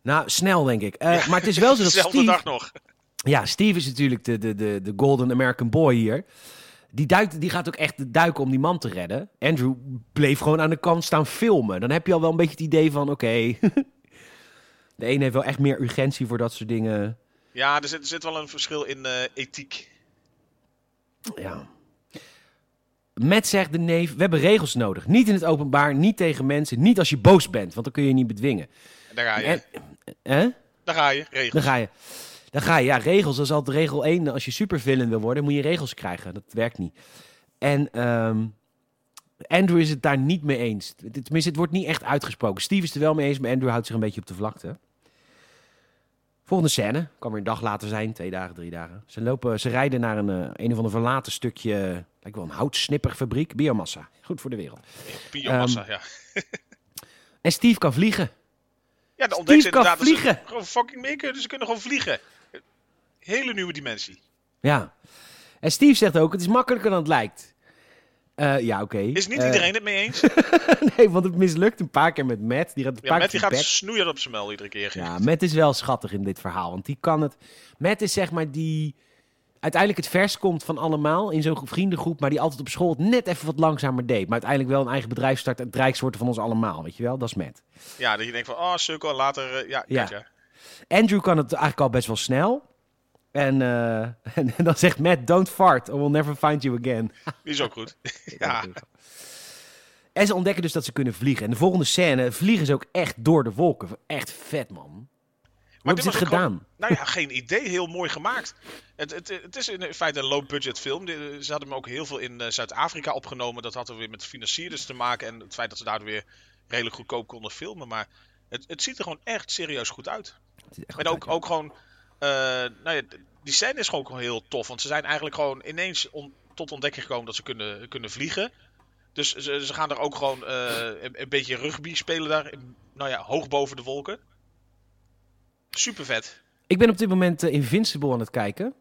Nou, snel denk ik. Eh, Maar het is wel zo dat Dezelfde Steve... dag nog. Ja, Steve is natuurlijk de, de, de, de golden American boy hier. Die, duikt, die gaat ook echt duiken om die man te redden. Andrew bleef gewoon aan de kant staan filmen. Dan heb je al wel een beetje het idee van, oké... de ene heeft wel echt meer urgentie voor dat soort dingen. Ja, er zit, er zit wel een verschil in eh, ethiek. Ja. Matt zegt de neef, we hebben regels nodig. Niet in het openbaar, niet tegen mensen, niet als je boos bent. Want dan kun je je niet bedwingen. En daar ga je. En, hè? Daar ga je. Regels. Dan ga je. Dan ga je, ja, regels. Dat is altijd regel 1. Als je supervillain wil worden, moet je regels krijgen. Dat werkt niet. En ehm, Andrew is het daar niet mee eens. Tenminste, het wordt niet echt uitgesproken. Steve is het er wel mee eens, maar Andrew houdt zich een beetje op de vlakte. Volgende scène. Kan weer een dag later zijn. Twee dagen, drie dagen. Ze, lopen, ze rijden naar een, eh, een of ander verlaten stukje... Lijkt wel een houtsnipperfabriek. Biomassa. Goed voor de wereld. Biomassa, Ehm, ja. En Steve kan vliegen. Ja, de ontdekt ze kan inderdaad dat ze vliegen. gewoon fucking mee kunnen. Ze kunnen gewoon vliegen. Hele nieuwe dimensie. Ja. En Steve zegt ook, het is makkelijker dan het lijkt. Eh, ja, oké. Is niet Eh, iedereen het mee eens? nee, want het mislukt een paar keer met Matt. Die gaat een Ja, paar Matt keer die gaat snoeien op zijn mel iedere keer. Ja, Matt is wel schattig in dit verhaal. Want die kan het... Matt is zeg maar die uiteindelijk het vers komt van allemaal in zo'n vriendengroep, maar die altijd op school het net even wat langzamer deed. Maar uiteindelijk wel een eigen bedrijf start en het rijksworten van ons allemaal, weet je wel? Dat is Matt. Ja, dat je denkt van, oh, sukkel, later, eh, ja, Ja. ja. Andrew kan het eigenlijk al best wel snel. En, eh, en, dan zegt Matt, don't fart or we'll never find you again. Die is ook goed. ja, En ze ontdekken dus dat ze kunnen vliegen. En de volgende scène vliegen ze ook echt door de wolken. Echt vet, man. Hoe hebben ze het gedaan? nou ja, geen idee. Heel mooi gemaakt. Het, het, het is in feite een low-budget film. De- Ze hadden hem ook heel veel in eh, Zuid-Afrika opgenomen. Dat had er weer met financierders te maken. En het feit dat ze daar weer redelijk goedkoop konden filmen. Maar het, het ziet er gewoon echt serieus goed uit. En ook, uit, ja. ook gewoon, eh, nou ja, die scène is gewoon heel tof. Want ze zijn eigenlijk gewoon ineens on- tot ontdekking gekomen dat ze kunnen, kunnen vliegen. Dus ze, ze gaan er ook gewoon eh, een, een beetje rugby spelen daar. in- Nou ja, hoog boven de wolken. Super vet. Ik ben op dit moment eh, Invincible aan het kijken.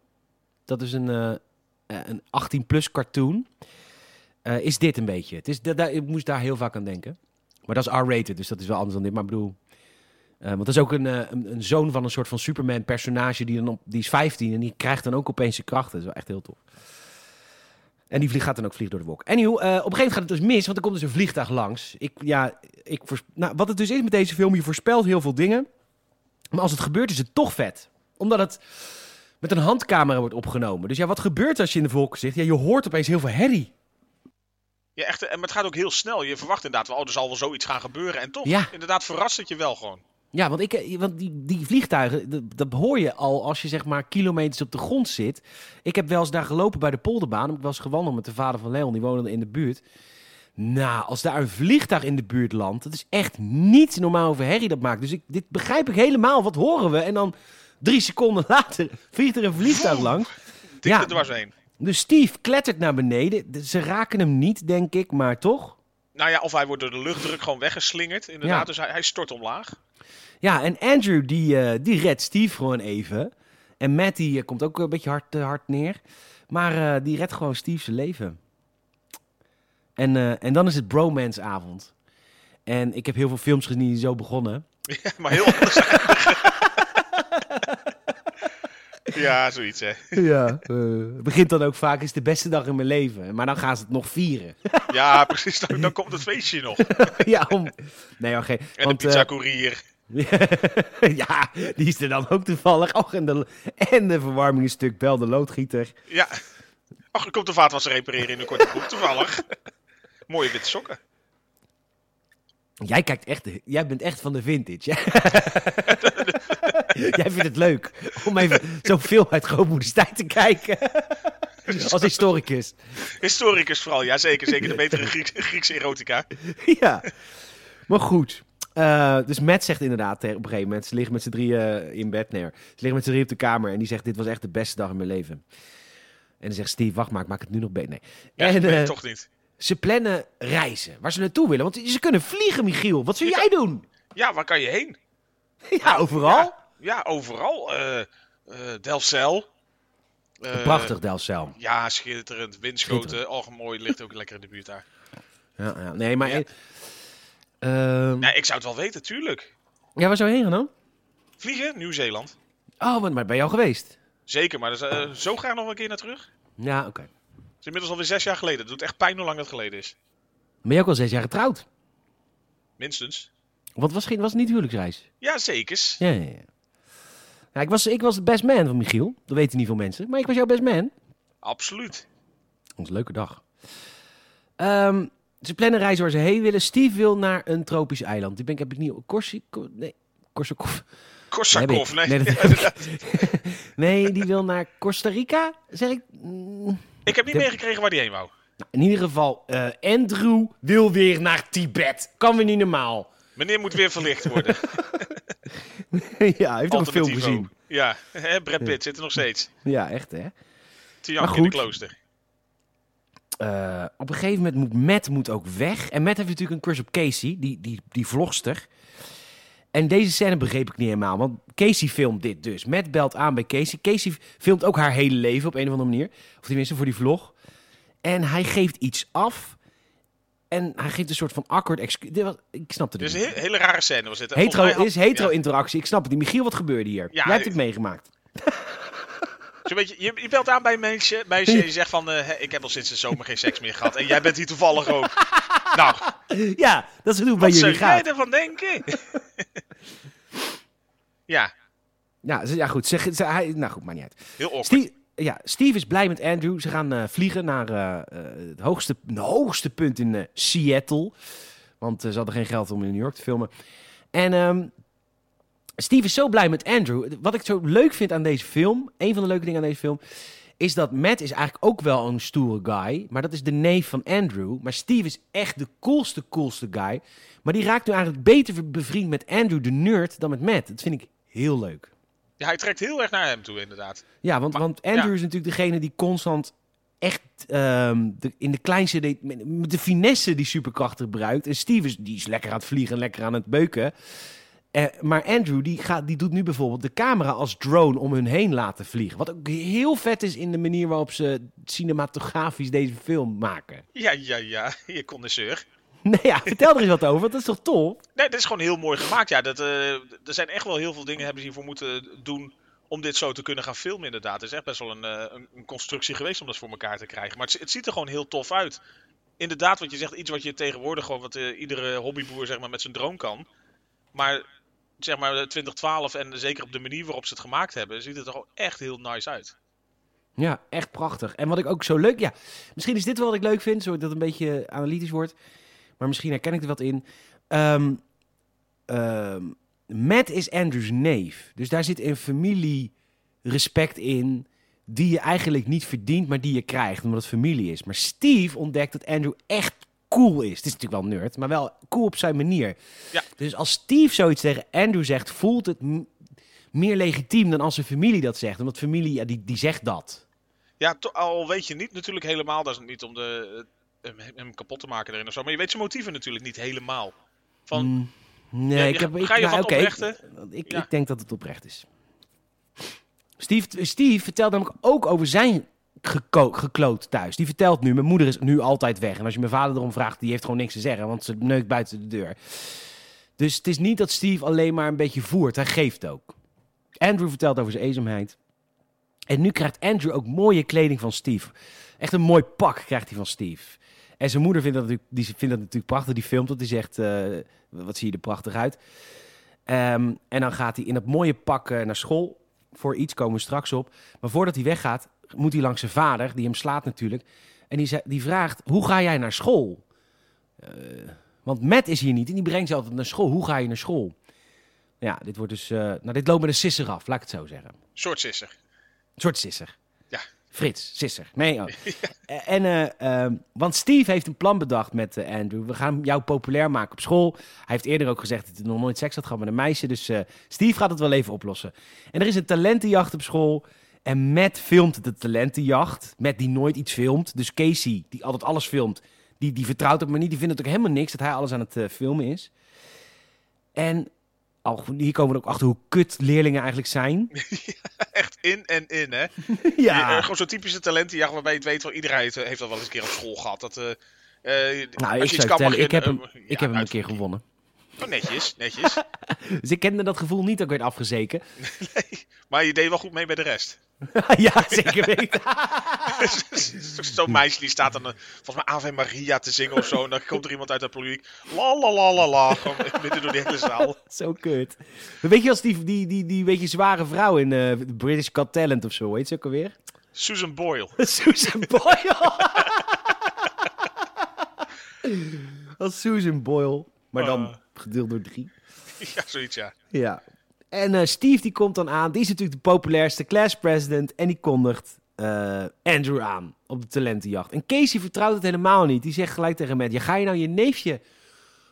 Dat is een, eh, een 18-plus cartoon. Eh, is dit een beetje? Het is, da- da- ik moest daar heel vaak aan denken. Maar dat is R-rated, dus dat is wel anders dan dit. Maar ik bedoel... want dat is ook een, een, een zoon van een soort van Superman-personage. Die, dan die is 15 en die krijgt dan ook opeens zijn krachten. Dat is wel echt heel tof. En die vlieg, gaat dan ook vliegen door de wolk. Anyhow, eh, op een gegeven moment gaat het dus mis, want er komt dus een vliegtuig langs. Ik, ja, ik nou, wat het dus is met deze film, je voorspelt heel veel dingen. Maar als het gebeurt, is het toch vet. Omdat het met een handcamera wordt opgenomen. Dus ja, wat gebeurt als je in de wolken zit? Ja, je hoort opeens heel veel herrie. Ja, echt, eh, en het gaat ook heel snel. Je verwacht inderdaad wel, oh, er zal wel zoiets gaan gebeuren. En toch, Ja. inderdaad, verrast het je wel gewoon. Ja, want, ik, eh, want die, die vliegtuigen, dat, dat hoor je al als je zeg maar kilometers op de grond zit. Ik heb wel eens daar gelopen bij de polderbaan. Ik eens gewandeld met de vader van Leon, die woonde in de buurt. Nou, als daar een vliegtuig in de buurt landt, dat is echt niet normaal over herrie dat maakt. Dus ik, dit begrijp ik helemaal. Wat horen we? En dan drie seconden later vliegt er een vliegtuig langs. Ja. er dwars heen. Dus Steve klettert naar beneden. De- Ze raken hem niet, denk ik, maar toch? Nou ja, of hij wordt door de luchtdruk gewoon weggeslingerd. Inderdaad, Ja. dus hij, hij stort omlaag. Ja, en Andrew die, eh, die redt Steve gewoon even. En Matt die eh, komt ook een beetje hard, eh, hard neer. Maar die redt gewoon Steve zijn leven. En, eh, en dan is het bromance avond. En ik heb heel veel films gezien die zo begonnen. Ja, maar heel anders ja, zoiets hè. Ja. het begint dan ook vaak, is de beste dag in mijn leven. Maar dan gaan ze het nog vieren. Ja, precies. Dan, dan komt het feestje nog. ja, om... Nee, oké. En want, de eh, pizza courier. ja, die is er dan ook toevallig. Oh, en, de, en de verwarming een stuk bel, de loodgieter. Ja. Ach, er komt de vaatwasser repareren in een korte broek, toevallig. Mooie witte sokken. Jij kijkt echt, jij bent echt van de vintage. jij vindt het leuk om even film uit grootmoeders tijd te kijken. Als historicus. Historicus vooral, ja zeker. Zeker de betere Grieks, Griekse erotica. ja. Maar goed. Eh, dus Matt zegt inderdaad tegen- op een gegeven moment, ze liggen met z'n drieën in bed neer. Ze liggen met z'n drieën op de kamer en die zegt, dit was echt de beste dag in mijn leven. En dan zegt Steve, wacht maar, ik maak het nu nog beter. Nee. Ja, en nee, eh, toch niet. Ze plannen reizen, waar ze naartoe willen. Want ze kunnen vliegen, Michiel. Wat zou jij doen? Ja, waar kan je heen? Ja, overal. Ja, ja overal. eh eh Delfzijl. Eh, Prachtig, Delcel. Ja, schitterend. Windschoten. Oh, mooi. Ligt ook lekker in de buurt daar. Ja, ja. Nee, maar... Ja. Ehm, Nee, ik zou het wel weten, tuurlijk. Ja, waar zou je heen gaan dan? Vliegen? Nieuw-Zeeland. Oh, maar ben je al geweest? Zeker, maar eh, zo graag nog een keer naar terug. Ja, oké. Is inmiddels alweer zes jaar geleden. Het doet echt pijn hoe lang het geleden is. Ben je ook al zes jaar getrouwd? Minstens. Want was, geen, was het niet huwelijksreis? Ja, zekers. Ja, ja, ja. Ik, was, ik was de best man van Michiel. Dat weten niet veel mensen. Maar ik was jouw best man. Absoluut. Dat een leuke dag. Ehm, ze plannen een reis waar ze heen willen. Steve wil naar een tropisch eiland. Die ben ik, heb ik niet... Corsico? Nee, Korsakov. Korsakov, nee. Dat. Nee, die wil naar Costa Rica, zeg ik. Mm, Ik heb niet De- meegekregen waar die heen wou. Nou, in ieder geval, eh, Andrew wil weer naar Tibet. Kan weer niet normaal. Meneer moet weer verlicht worden. ja, hij heeft toch een film gezien. Ja, hè, Brad Pitt zit er nog steeds. Ja, echt hè. Janken in de klooster. Eh, op een gegeven moment moet Matt moet ook weg. En Matt heeft natuurlijk een crush op Casey, die, die, die vlogster. En deze scène begreep ik niet helemaal, want Casey filmt dit dus. Matt belt aan bij Casey. Casey filmt ook haar hele leven op een of andere manier. Of tenminste voor die vlog. En hij geeft iets af. En hij geeft een soort van awkward excuus. Ik snapte Dit het is niet. een he- hele rare scène was dit. Hetero, had- is hetero ja. interactie. Ik snap het niet. Michiel, wat gebeurde hier? Ja, Jij hebt het meegemaakt. Zo'n beetje, je, je belt aan bij een meisje, en je zegt van... eh, ik heb al sinds de zomer geen seks meer gehad. En jij bent hier toevallig ook. nou, Ja, dat is hoe bij wat zou jullie jij gaat. ervan denken? ja, Ja, ja goed. Zeg, hij, nou goed, maakt niet uit. heel awkward. Steve, ja, Steve is blij met Andrew. Ze gaan eh, vliegen naar eh, het, hoogste, het hoogste punt in Seattle. Want ze hadden geen geld om in New York te filmen. En ehm, Steve is zo blij met Andrew. Wat ik zo leuk vind aan deze film, een van de leuke dingen aan deze film, is dat Matt is eigenlijk ook wel een stoere guy. Maar dat is de neef van Andrew. Maar Steve is echt de coolste, coolste guy. Maar die raakt nu eigenlijk beter bevriend met Andrew de nerd dan met Matt. Dat vind ik heel leuk. Ja, hij trekt heel erg naar hem toe, inderdaad. Ja, want, Maar- want Andrew ja. is natuurlijk degene die constant echt ehm, de, in de kleinste... De, met- de finesse die superkrachten gebruikt. En Steve is, die is lekker aan het vliegen en lekker aan het beuken. Eh, maar Andrew die gaat, die doet nu bijvoorbeeld de camera als drone om hun heen laten vliegen. Wat ook heel vet is in de manier waarop ze cinematografisch deze film maken. Ja, ja, ja, je connoisseur. Nee, ja, vertel er eens wat over, want dat is toch tof? Nee, dit is gewoon heel mooi gemaakt. Ja, dat, eh, er zijn echt wel heel veel dingen hebben ze hiervoor moeten doen om dit zo te kunnen gaan filmen inderdaad. Het is echt best wel een, eh, een, een constructie geweest om dat voor elkaar te krijgen. Maar het, het ziet er gewoon heel tof uit. Inderdaad, wat je zegt, iets wat je tegenwoordig gewoon, wat iedere hobbyboer zeg maar met zijn droom kan. Maar zeg maar eh, 2012 en zeker op de manier waarop ze het gemaakt hebben, ziet het er gewoon echt heel nice uit. Ja, echt prachtig. En wat ik ook zo leuk... Ja, misschien is dit wel wat ik leuk vind, zodat het een beetje analytisch wordt. Maar misschien herken ik er wat in. Ehm, Matt is Andrew's neef. Dus daar zit een familierespect in... die je eigenlijk niet verdient, maar die je krijgt, omdat het familie is. Maar Steve ontdekt dat Andrew echt cool is. Het is natuurlijk wel nerd, maar wel cool op zijn manier. Ja. Dus als Steve zoiets tegen Andrew zegt, voelt het meer legitiem dan als zijn familie dat zegt. Omdat familie, ja, die, die zegt dat. Ja, al weet je niet natuurlijk helemaal, dat is niet om de, eh, hem, hem kapot te maken erin of zo. Maar je weet zijn motieven natuurlijk niet helemaal. Van, Mm, nee, Ja, ik heb... Ik, ga je nou, van oprechte? Ik, Ja. ik denk dat het oprecht is. Steve, Steve vertelt namelijk ook over zijn gekloot thuis. Die vertelt nu, mijn moeder is nu altijd weg. En als je mijn vader erom vraagt, die heeft gewoon niks te zeggen. Want ze neukt buiten de deur. Dus het is niet dat Steve alleen maar een beetje voert. Hij geeft ook. Andrew vertelt over zijn eenzaamheid. En nu krijgt Andrew ook mooie kleding van Steve. Echt een mooi pak krijgt hij van Steve. En zijn moeder vindt dat natuurlijk, die vindt dat natuurlijk prachtig. Die filmt dat. Die zegt, eh, wat zie je er prachtig uit. Ehm, en dan gaat hij in dat mooie pak eh, naar school. Voor iets komen we straks op. Maar voordat hij weggaat, moet hij langs zijn vader, die hem slaat natuurlijk. En die, die vraagt, hoe ga jij naar school? Eh, want Matt is hier niet en die brengt ze altijd naar school. Hoe ga je naar school? Ja, dit wordt dus... eh, nou, dit loopt met een sisser af, laat ik het zo zeggen. soort sisser. Een soort sisser. Ja. Frits, sisser. Nee, oh. Eh, En, eh, ehm, want Steve heeft een plan bedacht met Andrew. We gaan jou populair maken op school. Hij heeft eerder ook gezegd dat hij nog nooit seks had gehad met een meisje. Dus Steve gaat het wel even oplossen. En er is een talentenjacht op school. En Matt filmt de talentenjacht. Matt die nooit iets filmt. Dus Casey, die altijd alles filmt, die, die vertrouwt op me niet. Die vindt het ook helemaal niks dat hij alles aan het eh, filmen is. En al, hier komen we ook achter hoe kut leerlingen eigenlijk zijn. Echt in en in, hè? Die, Ja. eh, gewoon zo'n typische talentenjacht waarbij je het weet, wel iedereen heeft, heeft dat wel eens een keer op school gehad. Dat, eh, eh, Nou, ik zou kan, ik heb een, hem, eh, ik heb hem een keer gewonnen. Oh, netjes, netjes. Dus ik kende dat gevoel niet dat ik werd afgezeken. nee, maar je deed wel goed mee bij de rest. ja, zeker weten. Zo'n meisje die staat dan, eh, volgens mij Ave Maria te zingen of zo. En dan komt er iemand uit het publiek. La la la la la. Midden door die hele zaal. Zo kut. Weet je als die, die, die, die beetje zware vrouw in eh, British Got Talent of zo, heet ze ook alweer? Susan Boyle. Susan Boyle. als Susan Boyle. Maar dan Ah. gedeeld door drie. Ja, zoiets ja. Ja. En eh, Steve die komt dan aan. Die is natuurlijk de populairste class president. En die kondigt eh, Andrew aan op de talentenjacht. En Casey vertrouwt het helemaal niet. Die zegt gelijk tegen Matt... Ja, ga je nou je neefje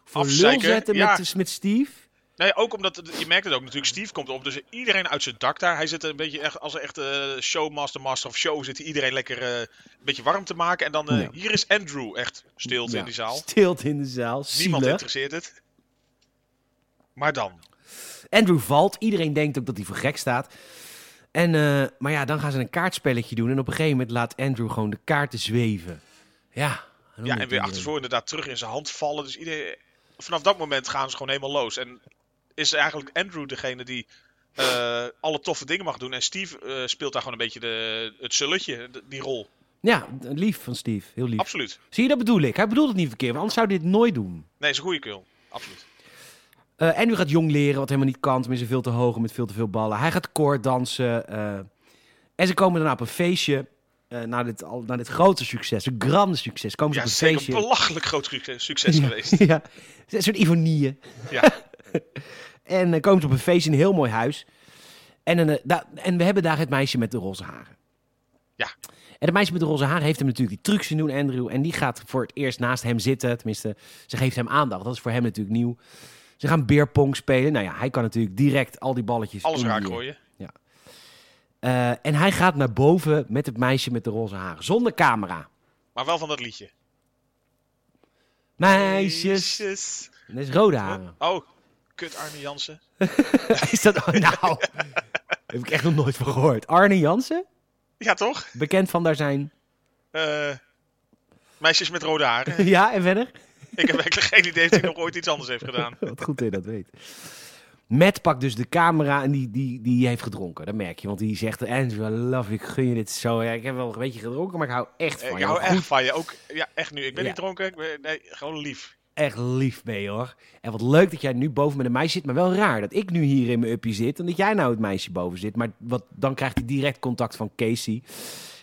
voor lul zetten Ja. met, met Steve? Nee, ook omdat, je merkt het ook natuurlijk, Steve komt op, dus iedereen uit zijn dak daar. Hij zit een beetje echt, als een echte showmaster, master of show, zit iedereen lekker eh, een beetje warm te maken. En dan, eh, Ja. hier is Andrew, echt stilte Ja, in die zaal. Stilte in de zaal. Niemand Zielig. interesseert het. Maar dan, Andrew valt. Iedereen denkt ook dat hij voor gek staat. En, eh, maar ja, dan gaan ze een kaartspelletje doen. En op een gegeven moment laat Andrew gewoon de kaarten zweven. Ja. ja, en weer achtervoor inderdaad terug in zijn hand vallen. Dus iedereen, vanaf dat moment gaan ze gewoon helemaal los. En is eigenlijk Andrew degene die eh, alle toffe dingen mag doen. En Steve eh, speelt daar gewoon een beetje de, het zulletje, de- die rol. Ja, lief van Steve. Heel lief. Absoluut. Zie je, dat bedoel ik. Hij bedoelt het niet verkeerd. Want anders zou hij dit nooit doen. Nee, is een goede kill. Absoluut. Eh Andrew gaat jong leren, wat helemaal niet kan. Tenminste, veel te hoog en met veel te veel ballen. Hij gaat koord dansen. eh, en ze komen daarna op een feestje. eh na, dit, al, na dit grote succes, een grande succes, komen ze Ja, op een zeker feestje. belachelijk groot succes, Ja, geweest. ja, een soort ironieën. Ja. En komen ze op een feestje in een heel mooi huis. En, een, da- en we hebben daar het meisje met de roze haren. Ja. En het meisje met de roze haren heeft hem natuurlijk die trucs zien doen, Andrew. En die gaat voor het eerst naast hem zitten. Tenminste, ze geeft hem aandacht. Dat is voor hem natuurlijk nieuw. Ze gaan beerpong spelen. Nou ja, hij kan natuurlijk direct al die balletjes... Alles raak gooien. Eh, en hij gaat naar boven met het meisje met de roze haren. Zonder camera. Maar wel van dat liedje. Meisjes. Meisjes. En dat is rode haren. Oh, kut Arne Jansen. Is dat... Oh, nou, heb ik echt nog nooit van gehoord. Arne Jansen? Ja, toch? Bekend van daar zijn... Eh, meisjes met rode haren. ja, en verder? Ik heb eigenlijk geen idee of hij nog ooit iets anders heeft gedaan. Wat goed dat je dat weet. Matt pakt dus de camera en die, die, die heeft gedronken. Dat merk je. Want die zegt, I love ik gun je dit zo. Ja, ik heb wel een beetje gedronken, maar ik hou echt van Ik je. hou Goed, echt van je. Ook, ja, echt nu. Ik ben Ja. niet dronken. Ik ben, nee, gewoon lief. echt lief ben je, hoor. En wat leuk dat jij nu boven met een meisje zit. Maar wel raar dat ik nu hier in mijn uppie zit. En dat jij nou het meisje boven zit. Maar wat, dan krijgt hij direct contact van Casey.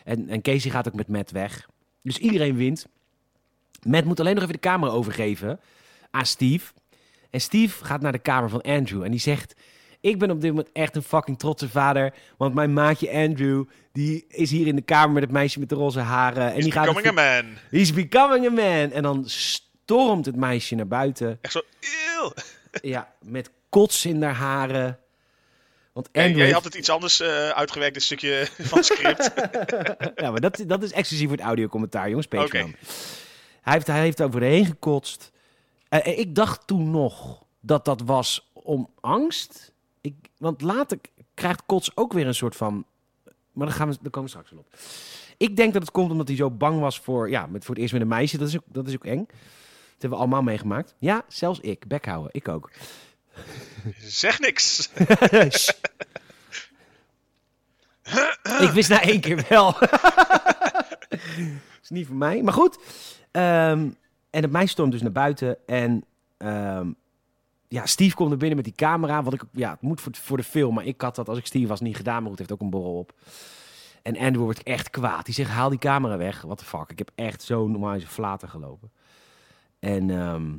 En, en Casey gaat ook met Matt weg. Dus iedereen wint. Matt moet alleen nog even de camera overgeven aan Steve. En Steve gaat naar de kamer van Andrew. En die zegt... Ik ben op dit moment echt een fucking trotse vader. Want mijn maatje Andrew... die is hier in de kamer met het meisje met de roze haren. En He's die gaat... becoming a man. He's becoming a man. En dan stormt het meisje naar buiten. Echt zo, eeuw. Ja, met kots in haar haren. Want Hey, Andrew jij had het iets anders eh, uitgewerkt, dit stukje van het script. Ja, maar dat, dat is exclusief voor het audiocommentaar, jongens. Patreon. Oké. Hij, heeft, hij heeft over de heen gekotst. Ik dacht toen nog dat dat was om angst. Ik, want later krijgt kots ook weer een soort van... Maar daar, gaan we, daar komen we straks wel op. Ik denk dat het komt omdat hij zo bang was voor, ja, met, voor het eerst met een meisje. Dat is ook, dat is ook eng. Dat hebben we allemaal meegemaakt. Ja, zelfs ik. Bekhouden. Ik ook. zeg niks. Ik wist na één keer wel. is niet voor mij. Maar goed. Ehm, en het meisje stormt dus naar buiten. En ehm, ja, Steve komt er binnen met die camera. Wat ik, ja, het moet voor, voor de film. Maar ik had dat als ik Steve was niet gedaan. Maar goed, heeft ook een borrel op. En Andrew wordt echt kwaad. Die zegt, haal die camera weg. What the fuck. Ik heb echt zo normaal in zijn flaten gelopen. En ehm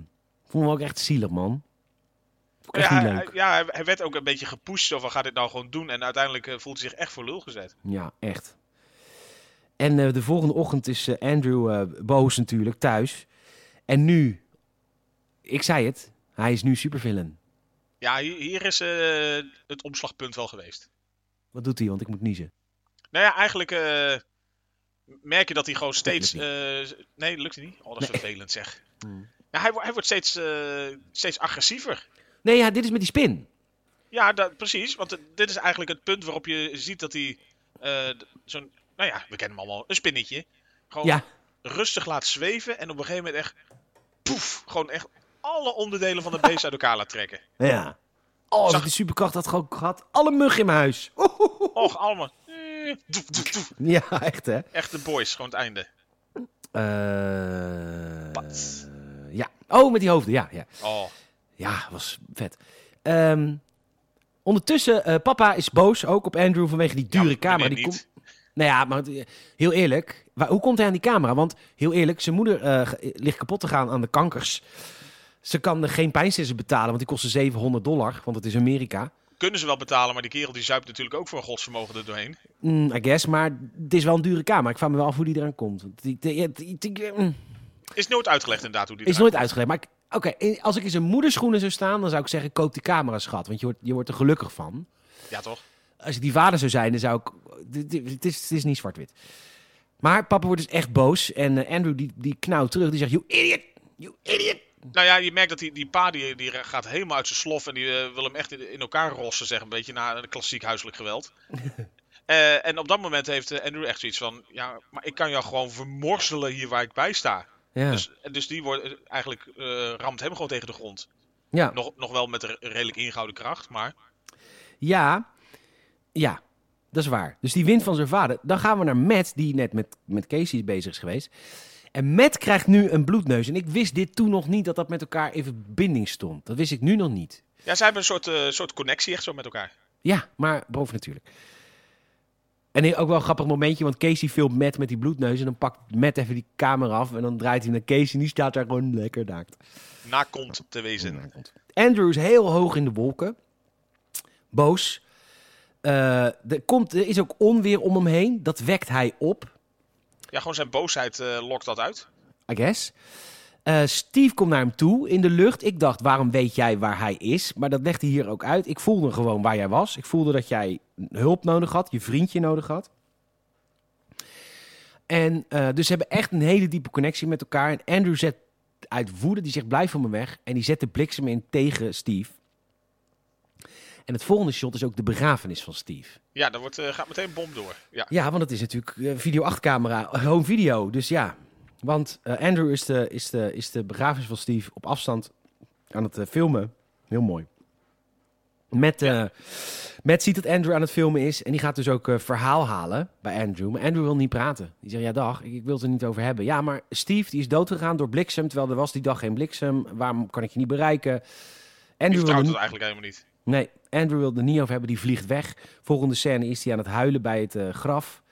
vond me ook echt zielig, man. Echt Ja, hij, ja, hij- werd ook een beetje gepusht. Van, ga dit nou gewoon doen? En uiteindelijk eh, voelt hij zich echt voor lul gezet. Ja, echt. En eh, de volgende ochtend is eh, Andrew eh, boos natuurlijk thuis. En nu, ik zei het, hij is nu supervillain. Ja, hier, is het omslagpunt wel geweest. Wat doet hij? Want ik moet niezen. Nou ja, eigenlijk merk je dat hij gewoon steeds... nee, lukt hij niet? Oh, dat is vervelend zeg. Hmm. Ja, hij, hij wordt steeds, steeds agressiever. Nee, ja, dit is met die spin. Ja, dat, precies. Want dit is eigenlijk het punt waarop je ziet dat hij zo'n... Nou ja, we kennen hem allemaal. Een spinnetje. Gewoon Ja, rustig laat zweven. En op een gegeven moment echt... Poef! Gewoon echt alle onderdelen van het beest uit elkaar laat trekken. ja. Oh, Zag- die superkracht had gewoon gehad. Alle muggen in mijn huis. Och, allemaal. Eh, doef, doef, doef. Ja, echt hè. Echt de boys, gewoon het einde. Eh, Pat. ja. Oh, met die hoofden. Ja, ja. Oh. Ja, was vet. Ehm, ondertussen, eh, papa is boos ook op Andrew vanwege die dure Ja, camera. Die komt. Nou ja, maar eh, heel eerlijk, waar, hoe komt hij aan die camera? Want heel eerlijk, zijn moeder eh, ligt kapot te gaan aan de kankers. Ze kan eh, geen pijnstillers betalen, want die kosten 700 dollar, want het is Amerika. Kunnen ze wel betalen, maar die kerel die zuipt natuurlijk ook voor een godsvermogen er doorheen. Mm, I guess, maar het is wel een dure camera. Ik vraag me wel af hoe die eraan komt. Die, die, mm, Is nooit uitgelegd inderdaad hoe die is nooit uitgelegd. Maar oké, als ik in zijn moederschoenen zou staan, dan zou ik zeggen, koop die camera, schat. Want je wordt, je wordt er gelukkig van. Ja, toch? Als ik die vader zou zijn, dan zou ik. Het is, het is niet zwart-wit. Maar papa wordt dus echt boos. En eh, Andrew die, die knauwt terug. Die zegt: You idiot! You idiot! Nou ja, je merkt dat die, die pa die, die gaat helemaal uit zijn slof en die eh, wil hem echt in, in elkaar rossen, zeg een beetje na een klassiek huiselijk geweld. Eh, en op dat moment heeft Andrew echt zoiets van, ja, maar ik kan jou gewoon vermorzelen hier waar ik bij sta. Ja. Dus, dus die wordt eigenlijk ramt hem gewoon tegen de grond. ja. Nog, nog wel met een redelijk ingehouden kracht, maar ja. Ja. Dat is waar. Dus die wint van zijn vader. Dan gaan we naar Matt, die net met, met Casey bezig is geweest. En Matt krijgt nu een bloedneus. En ik wist dit toen nog niet dat dat met elkaar in verbinding stond. Dat wist ik nu nog niet. ja, ze hebben een soort, eh, soort connectie echt zo met elkaar. Ja, maar boven natuurlijk. En ook wel een grappig momentje, want Casey filmt Matt met die bloedneus. En dan pakt Matt even die camera af. En dan draait hij naar Casey. En die staat daar gewoon lekker naakt. Na komt te wezen. Andrew is heel hoog in de wolken. Boos. Eh, er, komt, er is ook onweer om hem heen. Dat wekt hij op, Ja, gewoon zijn boosheid eh, lokt dat uit. I guess. Eh, Steve komt naar hem toe in de lucht. Ik dacht, waarom weet jij waar hij is? Maar dat legt hij hier ook uit. Ik voelde gewoon waar jij was. Ik voelde dat jij hulp nodig had, je vriendje nodig had. En dus ze hebben echt een hele diepe connectie met elkaar. En Andrew zet uit woede, die zegt blijf van me weg. En die zet de bliksem in tegen Steve. En het volgende shot is ook de begrafenis van Steve. Ja, daar wordt, eh, gaat meteen bom door. Ja. Ja, want het is natuurlijk eh, video 8 camera, home video. Dus ja, want eh, Andrew is de, is, de, is de begrafenis van Steve op afstand aan het filmen. Heel mooi. Met, Matt ziet dat Andrew aan het filmen is en die gaat dus ook verhaal halen bij Andrew. Maar Andrew wil niet praten. Die zegt, ja dag, ik, ik wil het er niet over hebben. Ja, maar Steve die is doodgegaan door bliksem, terwijl er was die dag geen bliksem. Waarom kan ik je niet bereiken? Andrew wil het eigenlijk helemaal niet. Nee, Andrew wil er niet over hebben, die vliegt weg. Volgende scène is hij aan het huilen bij het eh, graf.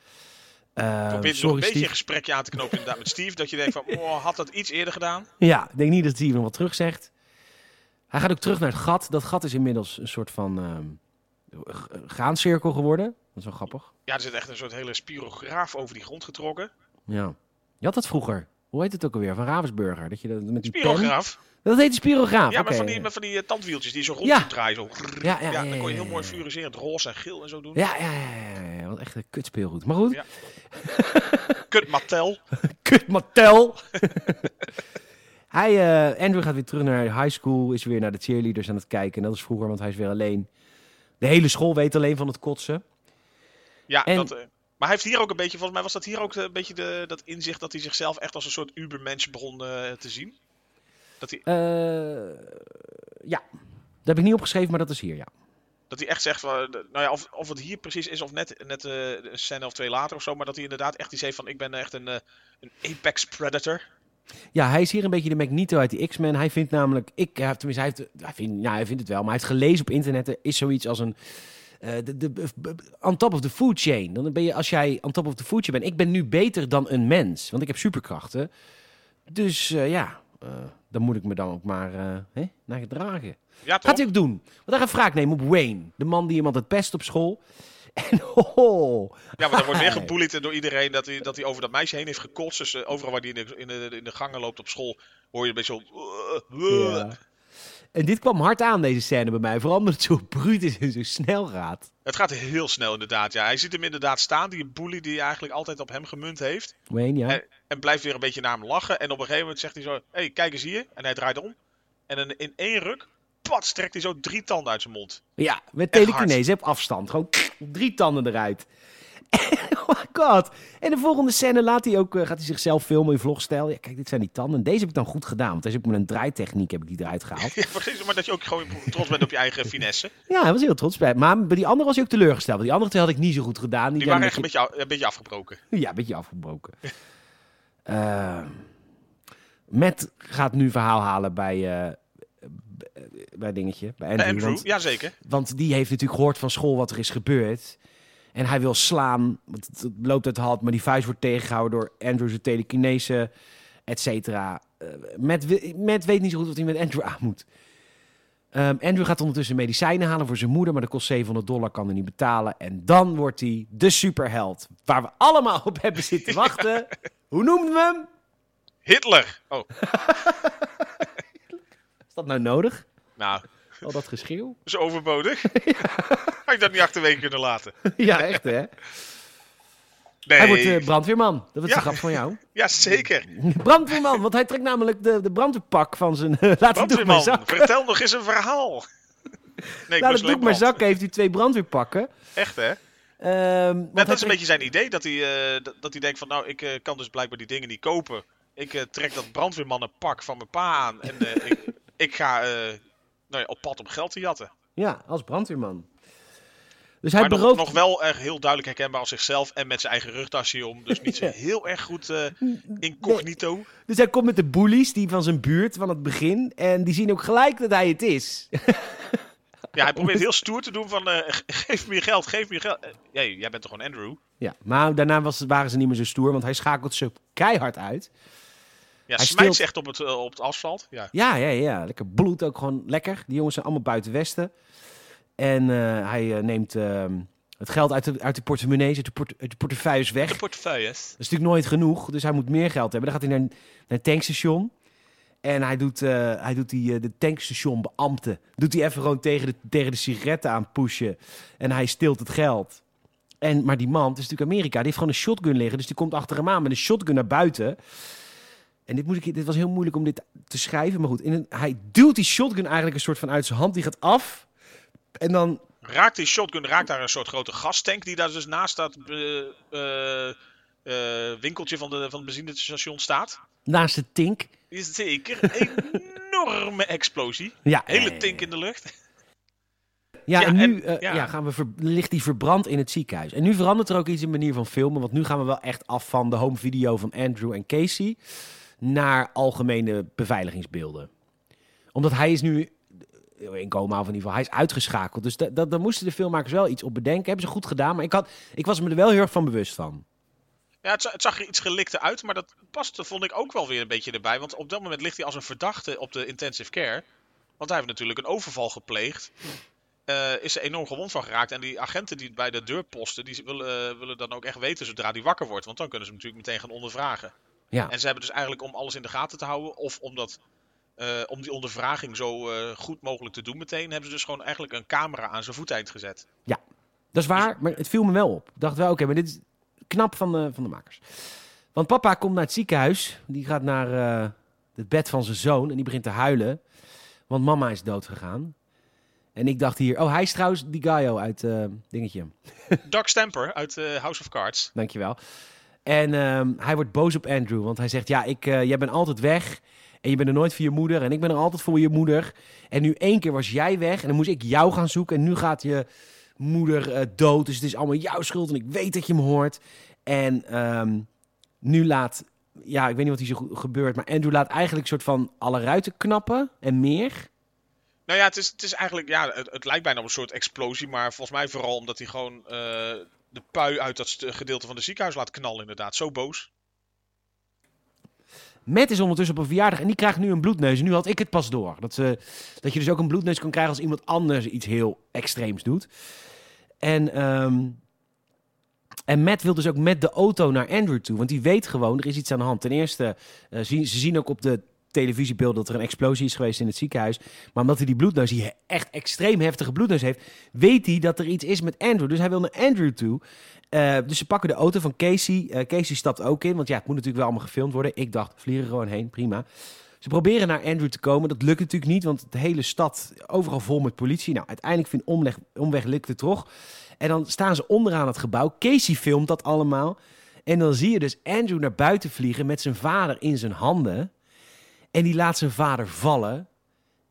Eh, Probeert nog sorry een beetje Steve. een gesprekje aan te knopen inderdaad met Steve. Dat je denkt van, oh, had dat iets eerder gedaan? Ja, ik denk niet dat Steven nog wat terug zegt. Hij gaat ook terug naar het gat. Dat gat is inmiddels een soort van g- graancirkel geworden. Dat is wel grappig. Ja, er zit echt een soort hele spirograaf over die grond getrokken. Ja. Je had dat vroeger. Hoe heet het ook alweer? Van Ravensburger. Dat je dat met die pen... Dat heet een spirograaf. Ja, maar van die, met van die eh, tandwieltjes die zo rond Ja. draaien. Zo. Ja, ja, Ja, dan kon je heel mooi fluoriserend roze en geel en zo doen. Ja, ja, ja, ja. Wat echt een kutspeelgoed. Maar goed. Kut Mattel. Kut Mattel. hij, eh, Andrew gaat weer terug naar high school. Is weer naar de cheerleaders aan het kijken. En dat is vroeger, want hij is weer alleen. De hele school weet alleen van het kotsen. Ja, En- dat, eh, maar hij heeft hier ook een beetje, volgens mij was dat hier ook een beetje de, dat inzicht dat hij zichzelf echt als een soort ubermensch begon te zien. Dat hij, Eh, ja, dat heb ik niet opgeschreven, maar dat is hier, ja. dat hij echt zegt, van, eh, nou ja, of, of het hier precies is of net, net eh, een scène of twee later of zo, maar dat hij inderdaad echt iets heeft van, ik ben echt een, een apex predator. Ja, hij is hier een beetje de Magneto uit die X-Men. Hij vindt namelijk, ik, tenminste, hij, heeft, hij, vindt, ja, hij vindt het wel, maar hij heeft gelezen op internet, er is zoiets als een, eh, de, de, on top of the food chain. Dan ben je, als jij on top of the food chain bent, ik ben nu beter dan een mens, want ik heb superkrachten. Dus ja, eh, dan moet ik me dan ook maar eh, hè, naar gedragen. Ja? Gaat hij ook doen. Want hij gaat wraak nemen op Wayne, de man die iemand het pest op school. En ho, Ja, maar dan wordt weer gebullied door iedereen dat hij, dat hij over dat meisje heen heeft gekotst. Dus eh, overal waar hij in de, in, de, in de gangen loopt op school, hoor je een beetje zo... Ja. En dit kwam hard aan, deze scène bij mij. Vooral omdat het zo bruut is en zo snel gaat. Het gaat heel snel inderdaad, ja. Hij ziet hem inderdaad staan, die bully die eigenlijk altijd op hem gemunt heeft. Wayne, ja. En, en blijft weer een beetje naar hem lachen. En op een gegeven moment zegt hij zo, hé, hey, kijk eens hier. En hij draait om. En in, in één ruk, pat, strekt hij zo drie tanden uit zijn mond. Ja, met telekinese op afstand. Gewoon drie tanden eruit. oh my god. En de volgende scène laat hij ook, eh, gaat hij zichzelf filmen in vlogstijl. Ja, kijk, dit zijn die tanden. Deze heb ik dan goed gedaan. Want deze heb ik met een draaitechniek heb ik die eruit gehaald. Ja, precies, maar dat je ook gewoon trots bent op je eigen finesse. Ja, hij was heel trots bij. Maar bij die andere was hij ook teleurgesteld. Want die andere twee had ik niet zo goed gedaan. Die waren echt een beetje, een beetje afgebroken. Ja, een beetje afgebroken. Eh Matt gaat nu verhaal halen bij, eh, b- bij dingetje, bij Andrew. Andrew, want, jazeker. want die heeft natuurlijk gehoord van school wat er is gebeurd. En hij wil slaan, want het, het loopt uit de hand, maar die vuist wordt tegengehouden door Andrew zijn telekinese, et cetera. Eh, Matt weet niet zo goed wat hij met Andrew aan moet. Ehm, Andrew gaat ondertussen medicijnen halen voor zijn moeder, maar dat kost 700 dollar, kan er niet betalen. En dan wordt hij de superheld, waar we allemaal op hebben zitten wachten. Hoe noemden we hem? Hitler! Oh, Is dat nou nodig? nou, Al dat geschreeuw? dat is overbodig. Had ik dat niet achterwege kunnen laten? ja, echt hè? Nee, Hij wordt eh, brandweerman. Dat was Ja. de grap van jou. ja zeker. brandweerman, want hij trekt namelijk de, de brandweerpak van zijn... laat doek maar Brandweerman, zakken. vertel nog eens een verhaal. Nee, ik Laat het alleen doek maar zakken, heeft hij twee brandweerpakken. Echt hè? Ehm, dat is trekt- een beetje zijn idee, dat hij, eh, dat, dat hij denkt van nou, ik eh, kan dus blijkbaar die dingen niet kopen. Ik eh, trek dat brandweermannenpak van mijn pa aan en eh, ik, ik ga eh, nou ja, op pad om geld te jatten. Ja, als brandweerman. Dus hij maar nog, wel erg heel duidelijk herkenbaar als zichzelf en met zijn eigen rugtasje om. Dus niet zo heel erg goed eh, incognito. Dus hij komt met de bullies, die van zijn buurt, van het begin. En die zien ook gelijk dat hij het is. Ja, hij probeert heel stoer te doen van eh, geef me je geld, geef me je geld. Jij, jij bent toch gewoon Andrew? ja, maar daarna was, waren ze niet meer zo stoer, want hij schakelt ze keihard uit. Ja, Hij smijt echt op het, eh, op het asfalt. Ja. Ja, ja, ja. Lekker bloed ook gewoon lekker. Die jongens zijn allemaal buiten Westen. En eh, hij eh, neemt ehm, het geld uit de, uit de portemonnees, uit de, port, uit de portefeuilles weg. De portefeuilles. Dat is natuurlijk nooit genoeg, dus hij moet meer geld hebben. Dan gaat hij naar, naar een tankstation. En hij doet, hij doet die, de tankstationbeambte. Doet hij even gewoon tegen de, tegen de sigaretten aan pushen. En hij stilt het geld. En, maar die man, het is natuurlijk Amerika, die heeft gewoon een shotgun liggen. Dus die komt achter hem aan met een shotgun naar buiten. En dit, moet ik, dit was heel moeilijk om dit te schrijven. Maar goed, in een, hij duwt die shotgun eigenlijk een soort van uit zijn hand. Die gaat af. En dan Raakt die shotgun, raakt daar een soort grote gastank die daar dus naast dat eh, eh, eh, winkeltje van, de, van het benzinestation staat. naast de tink. Is zeker een enorme explosie. Ja, Hele tink in de lucht. Ja, Ja, en nu en- ja. ja. gaan we ver- ligt die verbrand in het ziekenhuis. En nu verandert er ook iets in de manier van filmen. Want nu gaan we wel echt af van de home video van Andrew en Casey naar algemene beveiligingsbeelden. Omdat hij is nu eh, in coma of in ieder geval, hij is uitgeschakeld. Dus da- da- daar moesten de filmmakers wel iets op bedenken. Hebben ze goed gedaan, maar ik, had, ik was me er wel heel erg van bewust van. Ja, het zag er iets gelikte uit, maar dat paste, vond ik ook wel weer een beetje erbij. Want op dat moment ligt hij als een verdachte op de intensive care. Want hij heeft natuurlijk een overval gepleegd. Eh, is er enorm gewond van geraakt. En die agenten die bij de deur posten, die willen, eh, willen dan ook echt weten zodra hij wakker wordt. Want dan kunnen ze hem natuurlijk meteen gaan ondervragen. Ja, En ze hebben dus eigenlijk om alles in de gaten te houden, of omdat, eh, om die ondervraging zo eh, goed mogelijk te doen meteen, hebben ze dus gewoon eigenlijk een camera aan zijn voeteind gezet. dat is waar, maar het viel me wel op. Ik dacht wel, oké, maar dit is knap van de, van de makers. Want papa komt naar het ziekenhuis. Die gaat naar eh, het bed van zijn zoon en die begint te huilen. Want mama is dood gegaan. En ik dacht hier, oh, hij is trouwens die Gaio uit dingetje. Doug Stamper uit House of Cards. Dankjewel. En ehm, hij wordt boos op Andrew, want hij zegt, ja, ik, eh, jij bent altijd weg. En je bent er nooit voor je moeder. En ik ben er altijd voor je moeder. En nu één keer was jij weg. En dan moest ik jou gaan zoeken. En nu gaat je moeder eh, dood. Dus het is allemaal jouw schuld. En ik weet dat je me hoort. En ehm, nu laat... Ja, ik weet niet wat hier zo gebeurt. Maar Andrew laat eigenlijk een soort van alle ruiten knappen. En meer. Nou ja, het is, het is eigenlijk, ja, het, het lijkt bijna op een soort explosie, maar volgens mij vooral omdat hij gewoon eh, de pui uit dat gedeelte van de ziekenhuis laat knallen, inderdaad. Zo boos. Matt is ondertussen op een verjaardag en die krijgt nu een bloedneus. Nu had ik het pas door. Dat, ze, dat je dus ook een bloedneus kan krijgen als iemand anders iets heel extreems doet. En, ehm, en Matt wil dus ook met de auto naar Andrew toe. Want die weet gewoon, er is iets aan de hand. Ten eerste, eh, zien, ze zien ook op de televisiebeelden dat er een explosie is geweest in het ziekenhuis. Maar omdat hij die bloedneus, die echt extreem heftige bloedneus heeft, weet hij dat er iets is met Andrew. Dus hij wil naar Andrew toe. Eh, dus ze pakken de auto van Casey. Eh, Casey stapt ook in, want ja, het moet natuurlijk wel allemaal gefilmd worden. Ik dacht, vliegen gewoon heen, prima. Ze proberen naar Andrew te komen. Dat lukt natuurlijk niet, want de hele stad overal vol met politie. Nou, uiteindelijk vindt omweg, omweg lukt het toch. En dan staan ze onderaan het gebouw. Casey filmt dat allemaal. En dan zie je dus Andrew naar buiten vliegen met zijn vader in zijn handen. En die laat zijn vader vallen.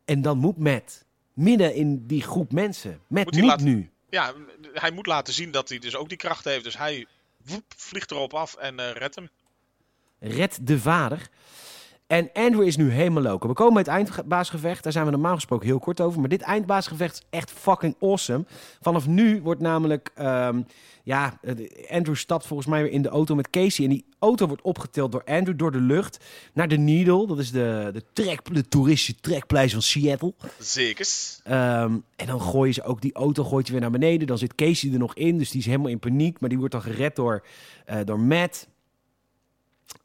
En dan moet Matt midden in die groep mensen. Matt Moet moet, hij laten- nu. Ja, hij moet laten zien dat hij dus ook die kracht heeft. Dus hij woep, vliegt erop af en eh redt hem. Red de vader. En Andrew is nu helemaal loco. We komen bij het eindbaasgevecht. Daar zijn we normaal gesproken heel kort over. Maar dit eindbaasgevecht is echt fucking awesome. Vanaf nu wordt namelijk... ehm, ja, Andrew stapt volgens mij weer in de auto met Casey. En die auto wordt opgetild door Andrew door de lucht naar de Needle. Dat is de, de, trek, de toeristische trekpleister van Seattle. Zekers. Ehm, en dan gooien ze ook die auto gooit je weer naar beneden. Dan zit Casey er nog in, dus die is helemaal in paniek. Maar die wordt dan gered door, eh, door Matt.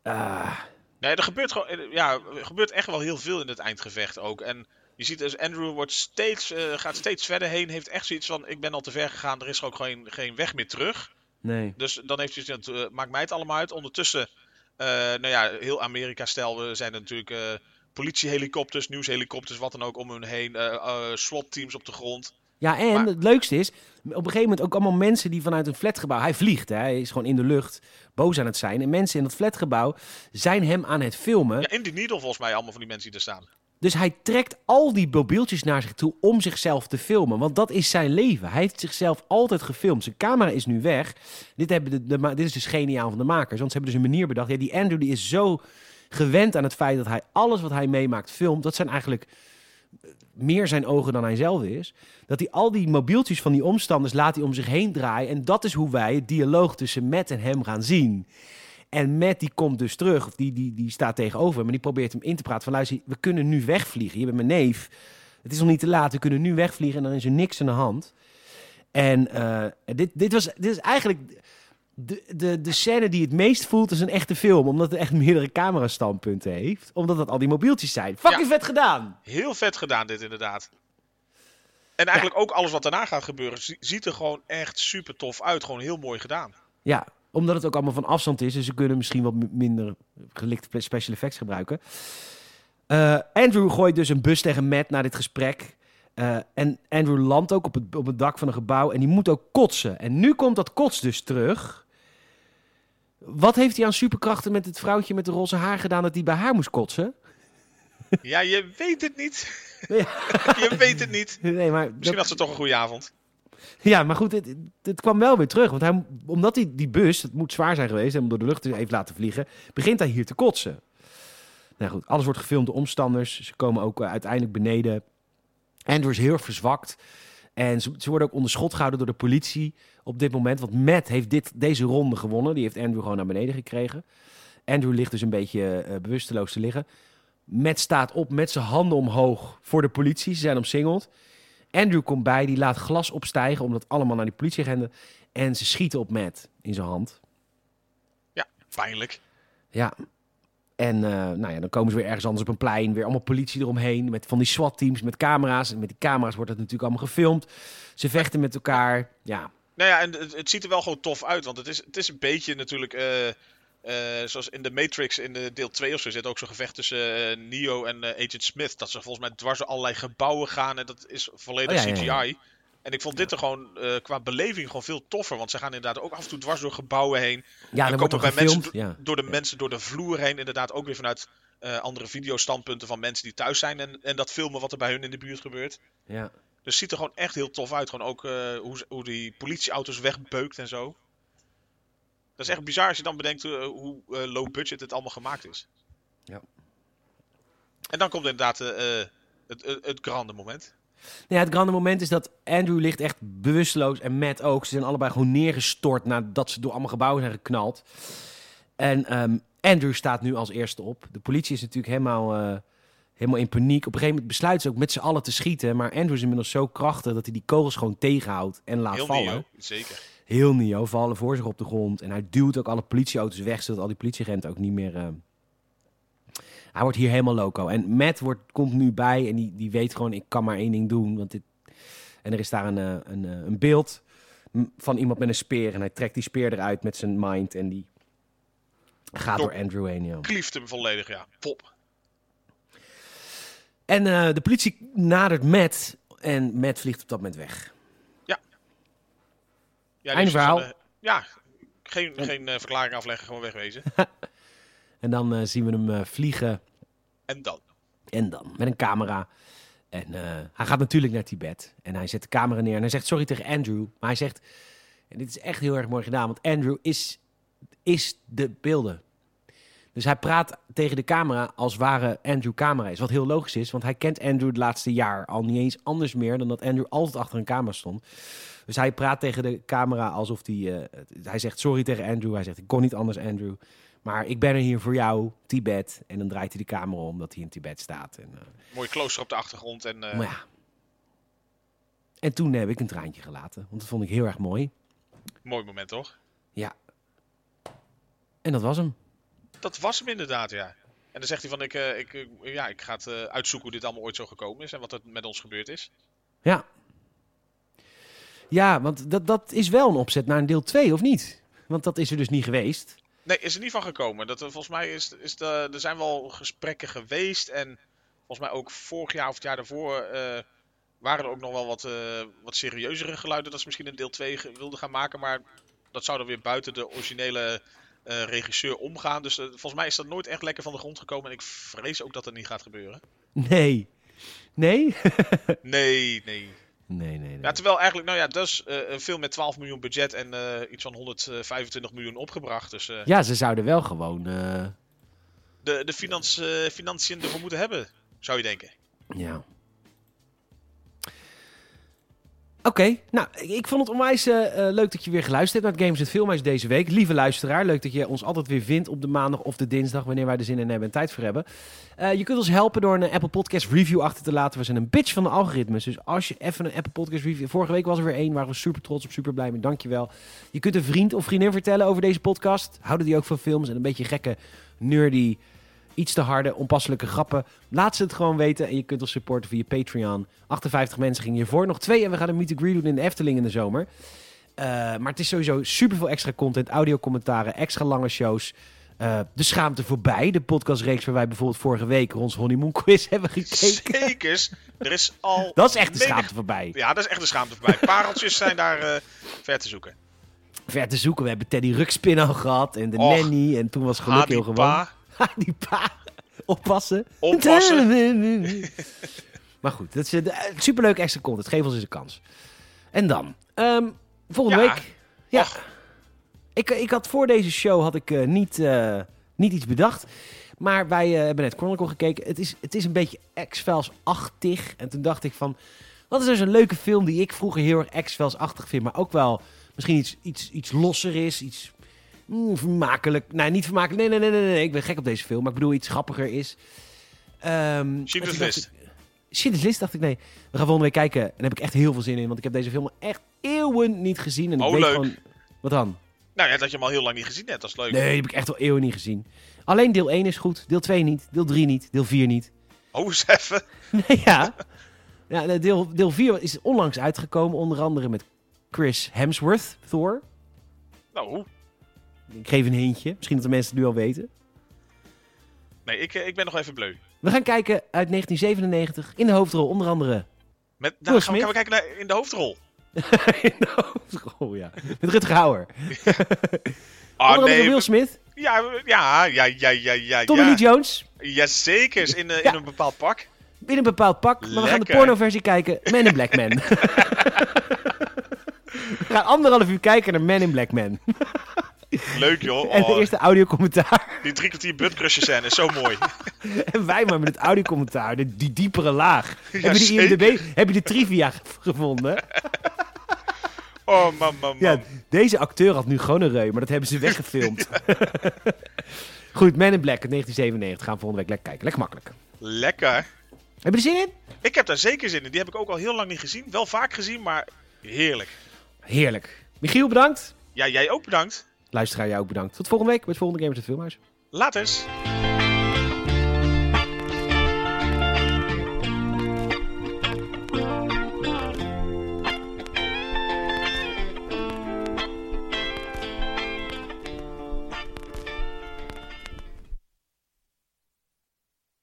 Ah, Nee, er gebeurt, gewoon, eh, ja, er gebeurt echt wel heel veel in het eindgevecht ook. En je ziet dus, Andrew wordt steeds, eh, gaat steeds verder heen. Heeft echt zoiets van, ik ben al te ver gegaan. Er is ook geen, geen weg meer terug. nee. Dus dan heeft hij zoiets eh, maakt mij het allemaal uit. Ondertussen, nou ja, heel Amerika-stijl zijn er natuurlijk eh, politiehelikopters, nieuwshelikopters, wat dan ook om hun heen. SWAT-teams op de grond. Ja, en Maar- het leukste is, op een gegeven moment ook allemaal mensen die vanuit een flatgebouw... Hij vliegt, hè, hij is gewoon in de lucht, boos aan het zijn. En mensen in dat flatgebouw zijn hem aan het filmen. Ja, in die Needle volgens mij allemaal van die mensen die er staan. Dus hij trekt al die mobieltjes naar zich toe om zichzelf te filmen. Want dat is zijn leven. Hij heeft zichzelf altijd gefilmd. Zijn camera is nu weg. Dit, hebben de, dit is dus geniaal van de makers. Want ze hebben dus een manier bedacht. Ja, die Andrew die is zo gewend aan het feit dat hij alles wat hij meemaakt filmt. Dat zijn eigenlijk meer zijn ogen dan hij zelf is. Dat hij al die mobieltjes van die omstanders laat hij om zich heen draaien. En dat is hoe wij het dialoog tussen Matt en hem gaan zien. En Matt die komt dus terug, of die, die, die staat tegenover maar die probeert hem in te praten van luister, we kunnen nu wegvliegen. Je bent mijn neef. Het is nog niet te laat, we kunnen nu wegvliegen en dan is er niks aan de hand. En eh, dit, dit, was, dit is eigenlijk... de, de, de scène die het meest voelt is een echte film. Omdat het echt meerdere camerastandpunten heeft. Omdat het al die mobieltjes zijn. Fucking vet gedaan! Heel vet gedaan dit inderdaad. En eigenlijk ook alles wat daarna gaat gebeuren zi- ziet er gewoon echt super tof uit. Gewoon heel mooi gedaan. Ja, omdat het ook allemaal van afstand is. Dus ze kunnen misschien wat minder gelikte special effects gebruiken. Eh, Andrew gooit dus een bus tegen Matt na dit gesprek. Eh, en Andrew landt ook op het, op het dak van een gebouw. En die moet ook kotsen. En nu komt dat kots dus terug. Wat heeft hij aan superkrachten met het vrouwtje met de roze haar gedaan dat hij bij haar moest kotsen? Ja, je weet het niet. Ja. je weet het niet. Nee, maar Misschien had ze toch een goede avond. Ja, maar goed, het, het- kwam wel weer terug. Want hij, omdat hij die bus, het moet zwaar zijn geweest, hem door de lucht heeft laten vliegen, begint hij hier te kotsen. Nou goed, alles wordt gefilmd door omstanders. Ze komen ook eh, uiteindelijk beneden. Andrew is heel verzwakt. En ze, ze worden ook onder schot gehouden door de politie op dit moment. Want Matt heeft dit, deze ronde gewonnen. Die heeft Andrew gewoon naar beneden gekregen. Andrew ligt dus een beetje eh, bewusteloos te liggen. Matt staat op met zijn handen omhoog voor de politie. Ze zijn omsingeld. Andrew komt bij, die laat glas opstijgen omdat allemaal naar die politie renden. En ze schieten op Matt in zijn hand. Pijnlijk. Ja. En eh, nou ja, dan komen ze weer ergens anders op een plein. Weer allemaal politie eromheen. Met van die SWAT-teams met camera's. En met die camera's wordt het natuurlijk allemaal gefilmd. Ze vechten met elkaar. Ja, Nou ja, en het, het ziet er wel gewoon tof uit. Want het is, het is een beetje natuurlijk. eh, eh, zoals in de Matrix in de deel 2 of zo zit ook zo'n gevecht tussen Neo en Agent Smith. Dat ze volgens mij dwars door allerlei gebouwen gaan. En dat is volledig Oh, ja, CGI. ja. En ik vond dit er gewoon eh, qua beleving gewoon veel toffer. Want ze gaan inderdaad ook af en toe dwars door gebouwen heen. ja en er komen bij mensen. Ja. door de mensen door de vloer heen. Inderdaad ook weer vanuit eh, andere videostandpunten van mensen die thuis zijn. En, en dat filmen wat er bij hun in de buurt gebeurt. Ja. Dus het ziet er gewoon echt heel tof uit. Gewoon ook eh, hoe, hoe die politieauto's wegbeukt en zo. Dat is echt bizar als je dan bedenkt hoe low budget het allemaal gemaakt is. Ja. En dan komt inderdaad het, het, het grande moment. Nou ja, het grande moment is dat Andrew ligt echt bewusteloos en Matt ook. Ze zijn allebei gewoon neergestort nadat ze door allemaal gebouwen zijn geknald. En ehm, Andrew staat nu als eerste op. De politie is natuurlijk helemaal, eh, helemaal in paniek. Op een gegeven moment besluiten ze ook met z'n allen te schieten. Maar Andrew is inmiddels zo krachtig dat hij die kogels gewoon tegenhoudt en laat Heel vallen. zeker. Heel Nio vallen voor zich op de grond. En hij duwt ook alle politieauto's weg, zodat al die politieagenten ook niet meer... eh, Hij wordt hier helemaal loco. En Matt wordt, komt nu bij en die, die weet gewoon, ik kan maar één ding doen. Want dit... En er is daar een, eh, een, eh, een beeld van iemand met een speer. En hij trekt die speer eruit met zijn mind en die gaat Door- door Andrew heen. Ja. Klieft hem volledig, ja. Pop. En eh, de politie nadert Matt en Matt vliegt op dat moment weg. Ja, Einde verhaal. dus een, eh, ja, geen, geen verklaring afleggen, gewoon wegwezen. En dan eh, zien we hem eh, vliegen en dan. En dan met een camera. En eh, hij gaat natuurlijk naar Tibet. En hij zet de camera neer en hij zegt sorry tegen Andrew. Maar hij zegt, en dit is echt heel erg mooi gedaan, want Andrew is, is de beelden. Dus hij praat tegen de camera als ware Andrew camera is. Wat heel logisch is, want hij kent Andrew het laatste jaar al niet eens anders meer dan dat Andrew altijd achter een camera stond. Dus hij praat tegen de camera alsof hij... hij zegt sorry tegen Andrew. Hij zegt ik kon niet anders Andrew. Maar ik ben er hier voor jou, Tibet. En dan draait hij de camera om dat hij in Tibet staat. En, eh, Mooi klooster op de achtergrond. En, eh, maar ja. En toen heb ik een traantje gelaten. Want dat vond ik heel erg mooi. Mooi moment, toch? Ja. En dat was hem. Dat was hem inderdaad, ja. En dan zegt hij van, ik, eh, ik, ja, ik ga het uitzoeken hoe dit allemaal ooit zo gekomen is. En wat er met ons gebeurd is. Ja. Ja, want dat, dat is wel een opzet naar een deel 2, of niet? Want dat is er dus niet geweest. Nee, is er niet van gekomen. Dat, volgens mij is, is de, er zijn wel gesprekken geweest. En volgens mij ook vorig jaar of het jaar daarvoor eh, waren er ook nog wel wat, eh, wat serieuzere geluiden. Dat ze misschien een deel 2 ge- wilden gaan maken. Maar dat zou dan weer buiten de originele eh, regisseur omgaan. Dus volgens mij is dat nooit echt lekker van de grond gekomen. En ik vrees ook dat dat niet gaat gebeuren. Nee. Nee? Nee, nee. Nee, nee, nee. Ja, terwijl eigenlijk, nou ja, dus eh, een film met 12 miljoen budget en eh, iets van 125 miljoen opgebracht. Dus eh, Ja, ze zouden wel gewoon... de, de finans, financiën ervoor moeten hebben, zou je denken. Ja. Oké, nou, ik- vond het onwijs eh, eh, leuk dat je weer geluisterd hebt naar het Games Filmhuis deze week. Lieve luisteraar, leuk dat je ons altijd weer vindt op de maandag of de dinsdag, wanneer wij er zin in hebben en tijd voor hebben. Eh, je kunt ons helpen door een Apple Podcast review achter te laten. We zijn een bitch van de algoritmes, dus als je even een Apple Podcast review... Vorige week was er weer één, waren we super trots op, super blij mee, dankjewel. Je kunt een vriend of vriendin vertellen over deze podcast. Houden die ook van films en een beetje gekke, nerdy, iets te harde, onpasselijke grappen. Laat ze het gewoon weten en je kunt ons supporten via Patreon. 58 mensen gingen hiervoor. Nog twee en we gaan een meet and greet doen in de Efteling in de zomer. Eh, maar het is sowieso super veel extra content, audiocommentaren, extra lange shows. Eh, de schaamte voorbij, de podcastreeks waar wij bijvoorbeeld vorige week ons honeymoon quiz hebben gekeken. Zekers. Er is al... Dat is echt de menig- schaamte voorbij. Ja, dat is echt de schaamte voorbij. Pareltjes zijn daar eh, ver te zoeken. Ver te zoeken, we hebben Teddy Rukspin al gehad en de Och. nanny en toen was geluk heel gewoon. pa, die pa. Oppassen. oppassen. maar goed, dat is eh, superleuk extra content. Geef ons eens een kans. En dan, ehm, volgende Ja. week. Ja, ik, ik had voor deze show had ik, eh, niet, eh, niet iets bedacht. Maar wij hebben net Chronicle gekeken. Het is, het is een beetje X-Files-achtig. En toen dacht ik van... Wat is dus een leuke film die ik vroeger heel erg X-Files-achtig vind. Maar ook wel misschien iets, iets, iets losser is. Iets mm, vermakelijk. Nee, niet vermakelijk. Nee, nee, nee, nee, nee. Ik ben gek op deze film. Maar ik bedoel iets grappiger is. En Schindler's List. Schindler's List dacht ik, nee. We gaan volgende week kijken. En daar heb ik echt heel veel zin in. Want ik heb deze film echt eeuwen niet gezien. En ik Oh, weet leuk. gewoon... Wat dan? Nou ja, dat je hem al heel lang niet gezien hebt. Dat is leuk. Nee, die heb ik echt al eeuwen niet gezien. Alleen deel 1 is goed. Deel 2 niet. Deel 3 niet. Deel 4 niet. Oh, eens even. Nee, ja. ja deel, deel 4 is onlangs uitgekomen. Onder andere met Chris Hemsworth, Thor. Nou, Ik geef een hintje. Misschien dat de mensen het nu al weten. nee, ik, eh, ik ben nog even bleu. We gaan kijken uit 1997. In de hoofdrol onder andere... Met, nou, gaan, we, gaan we kijken naar, in de hoofdrol. in de hoofdrol, ja. Met Rutger Hauer. Ah, andere nee. Will Smith. Ja, ja, ja, ja, ja, ja. Tommy ja. Lee Jones. Jazeker, in, eh, Ja. in een bepaald pak. In een bepaald pak. Maar we gaan de pornoversie kijken. Man in Black Man. we gaan anderhalf uur kijken naar Man in Black Man. Leuk joh. En de Oh, eerste audiocommentaar. Die drie kwartier buttcrusher scène is zo mooi. En wij maar met het audiocommentaar. De, die diepere laag. heb, je die zeker. IMDb, heb je de trivia ge- gevonden? Oh man, man, man. Ja, deze acteur had nu gewoon een reu, maar dat hebben ze weggefilmd. Goed, Man in Black uit 1997. Gaan we volgende week lekker kijken. Lekker makkelijk. Lekker. Heb je er zin in? Ik heb daar zeker zin in. Die heb ik ook al heel lang niet gezien. Wel vaak gezien, maar heerlijk. Heerlijk. Michiel, bedankt. Ja, jij ook bedankt. Luisteraar, jou ook bedankt. Tot volgende week het volgende Gamers het Filmhuis. Laters.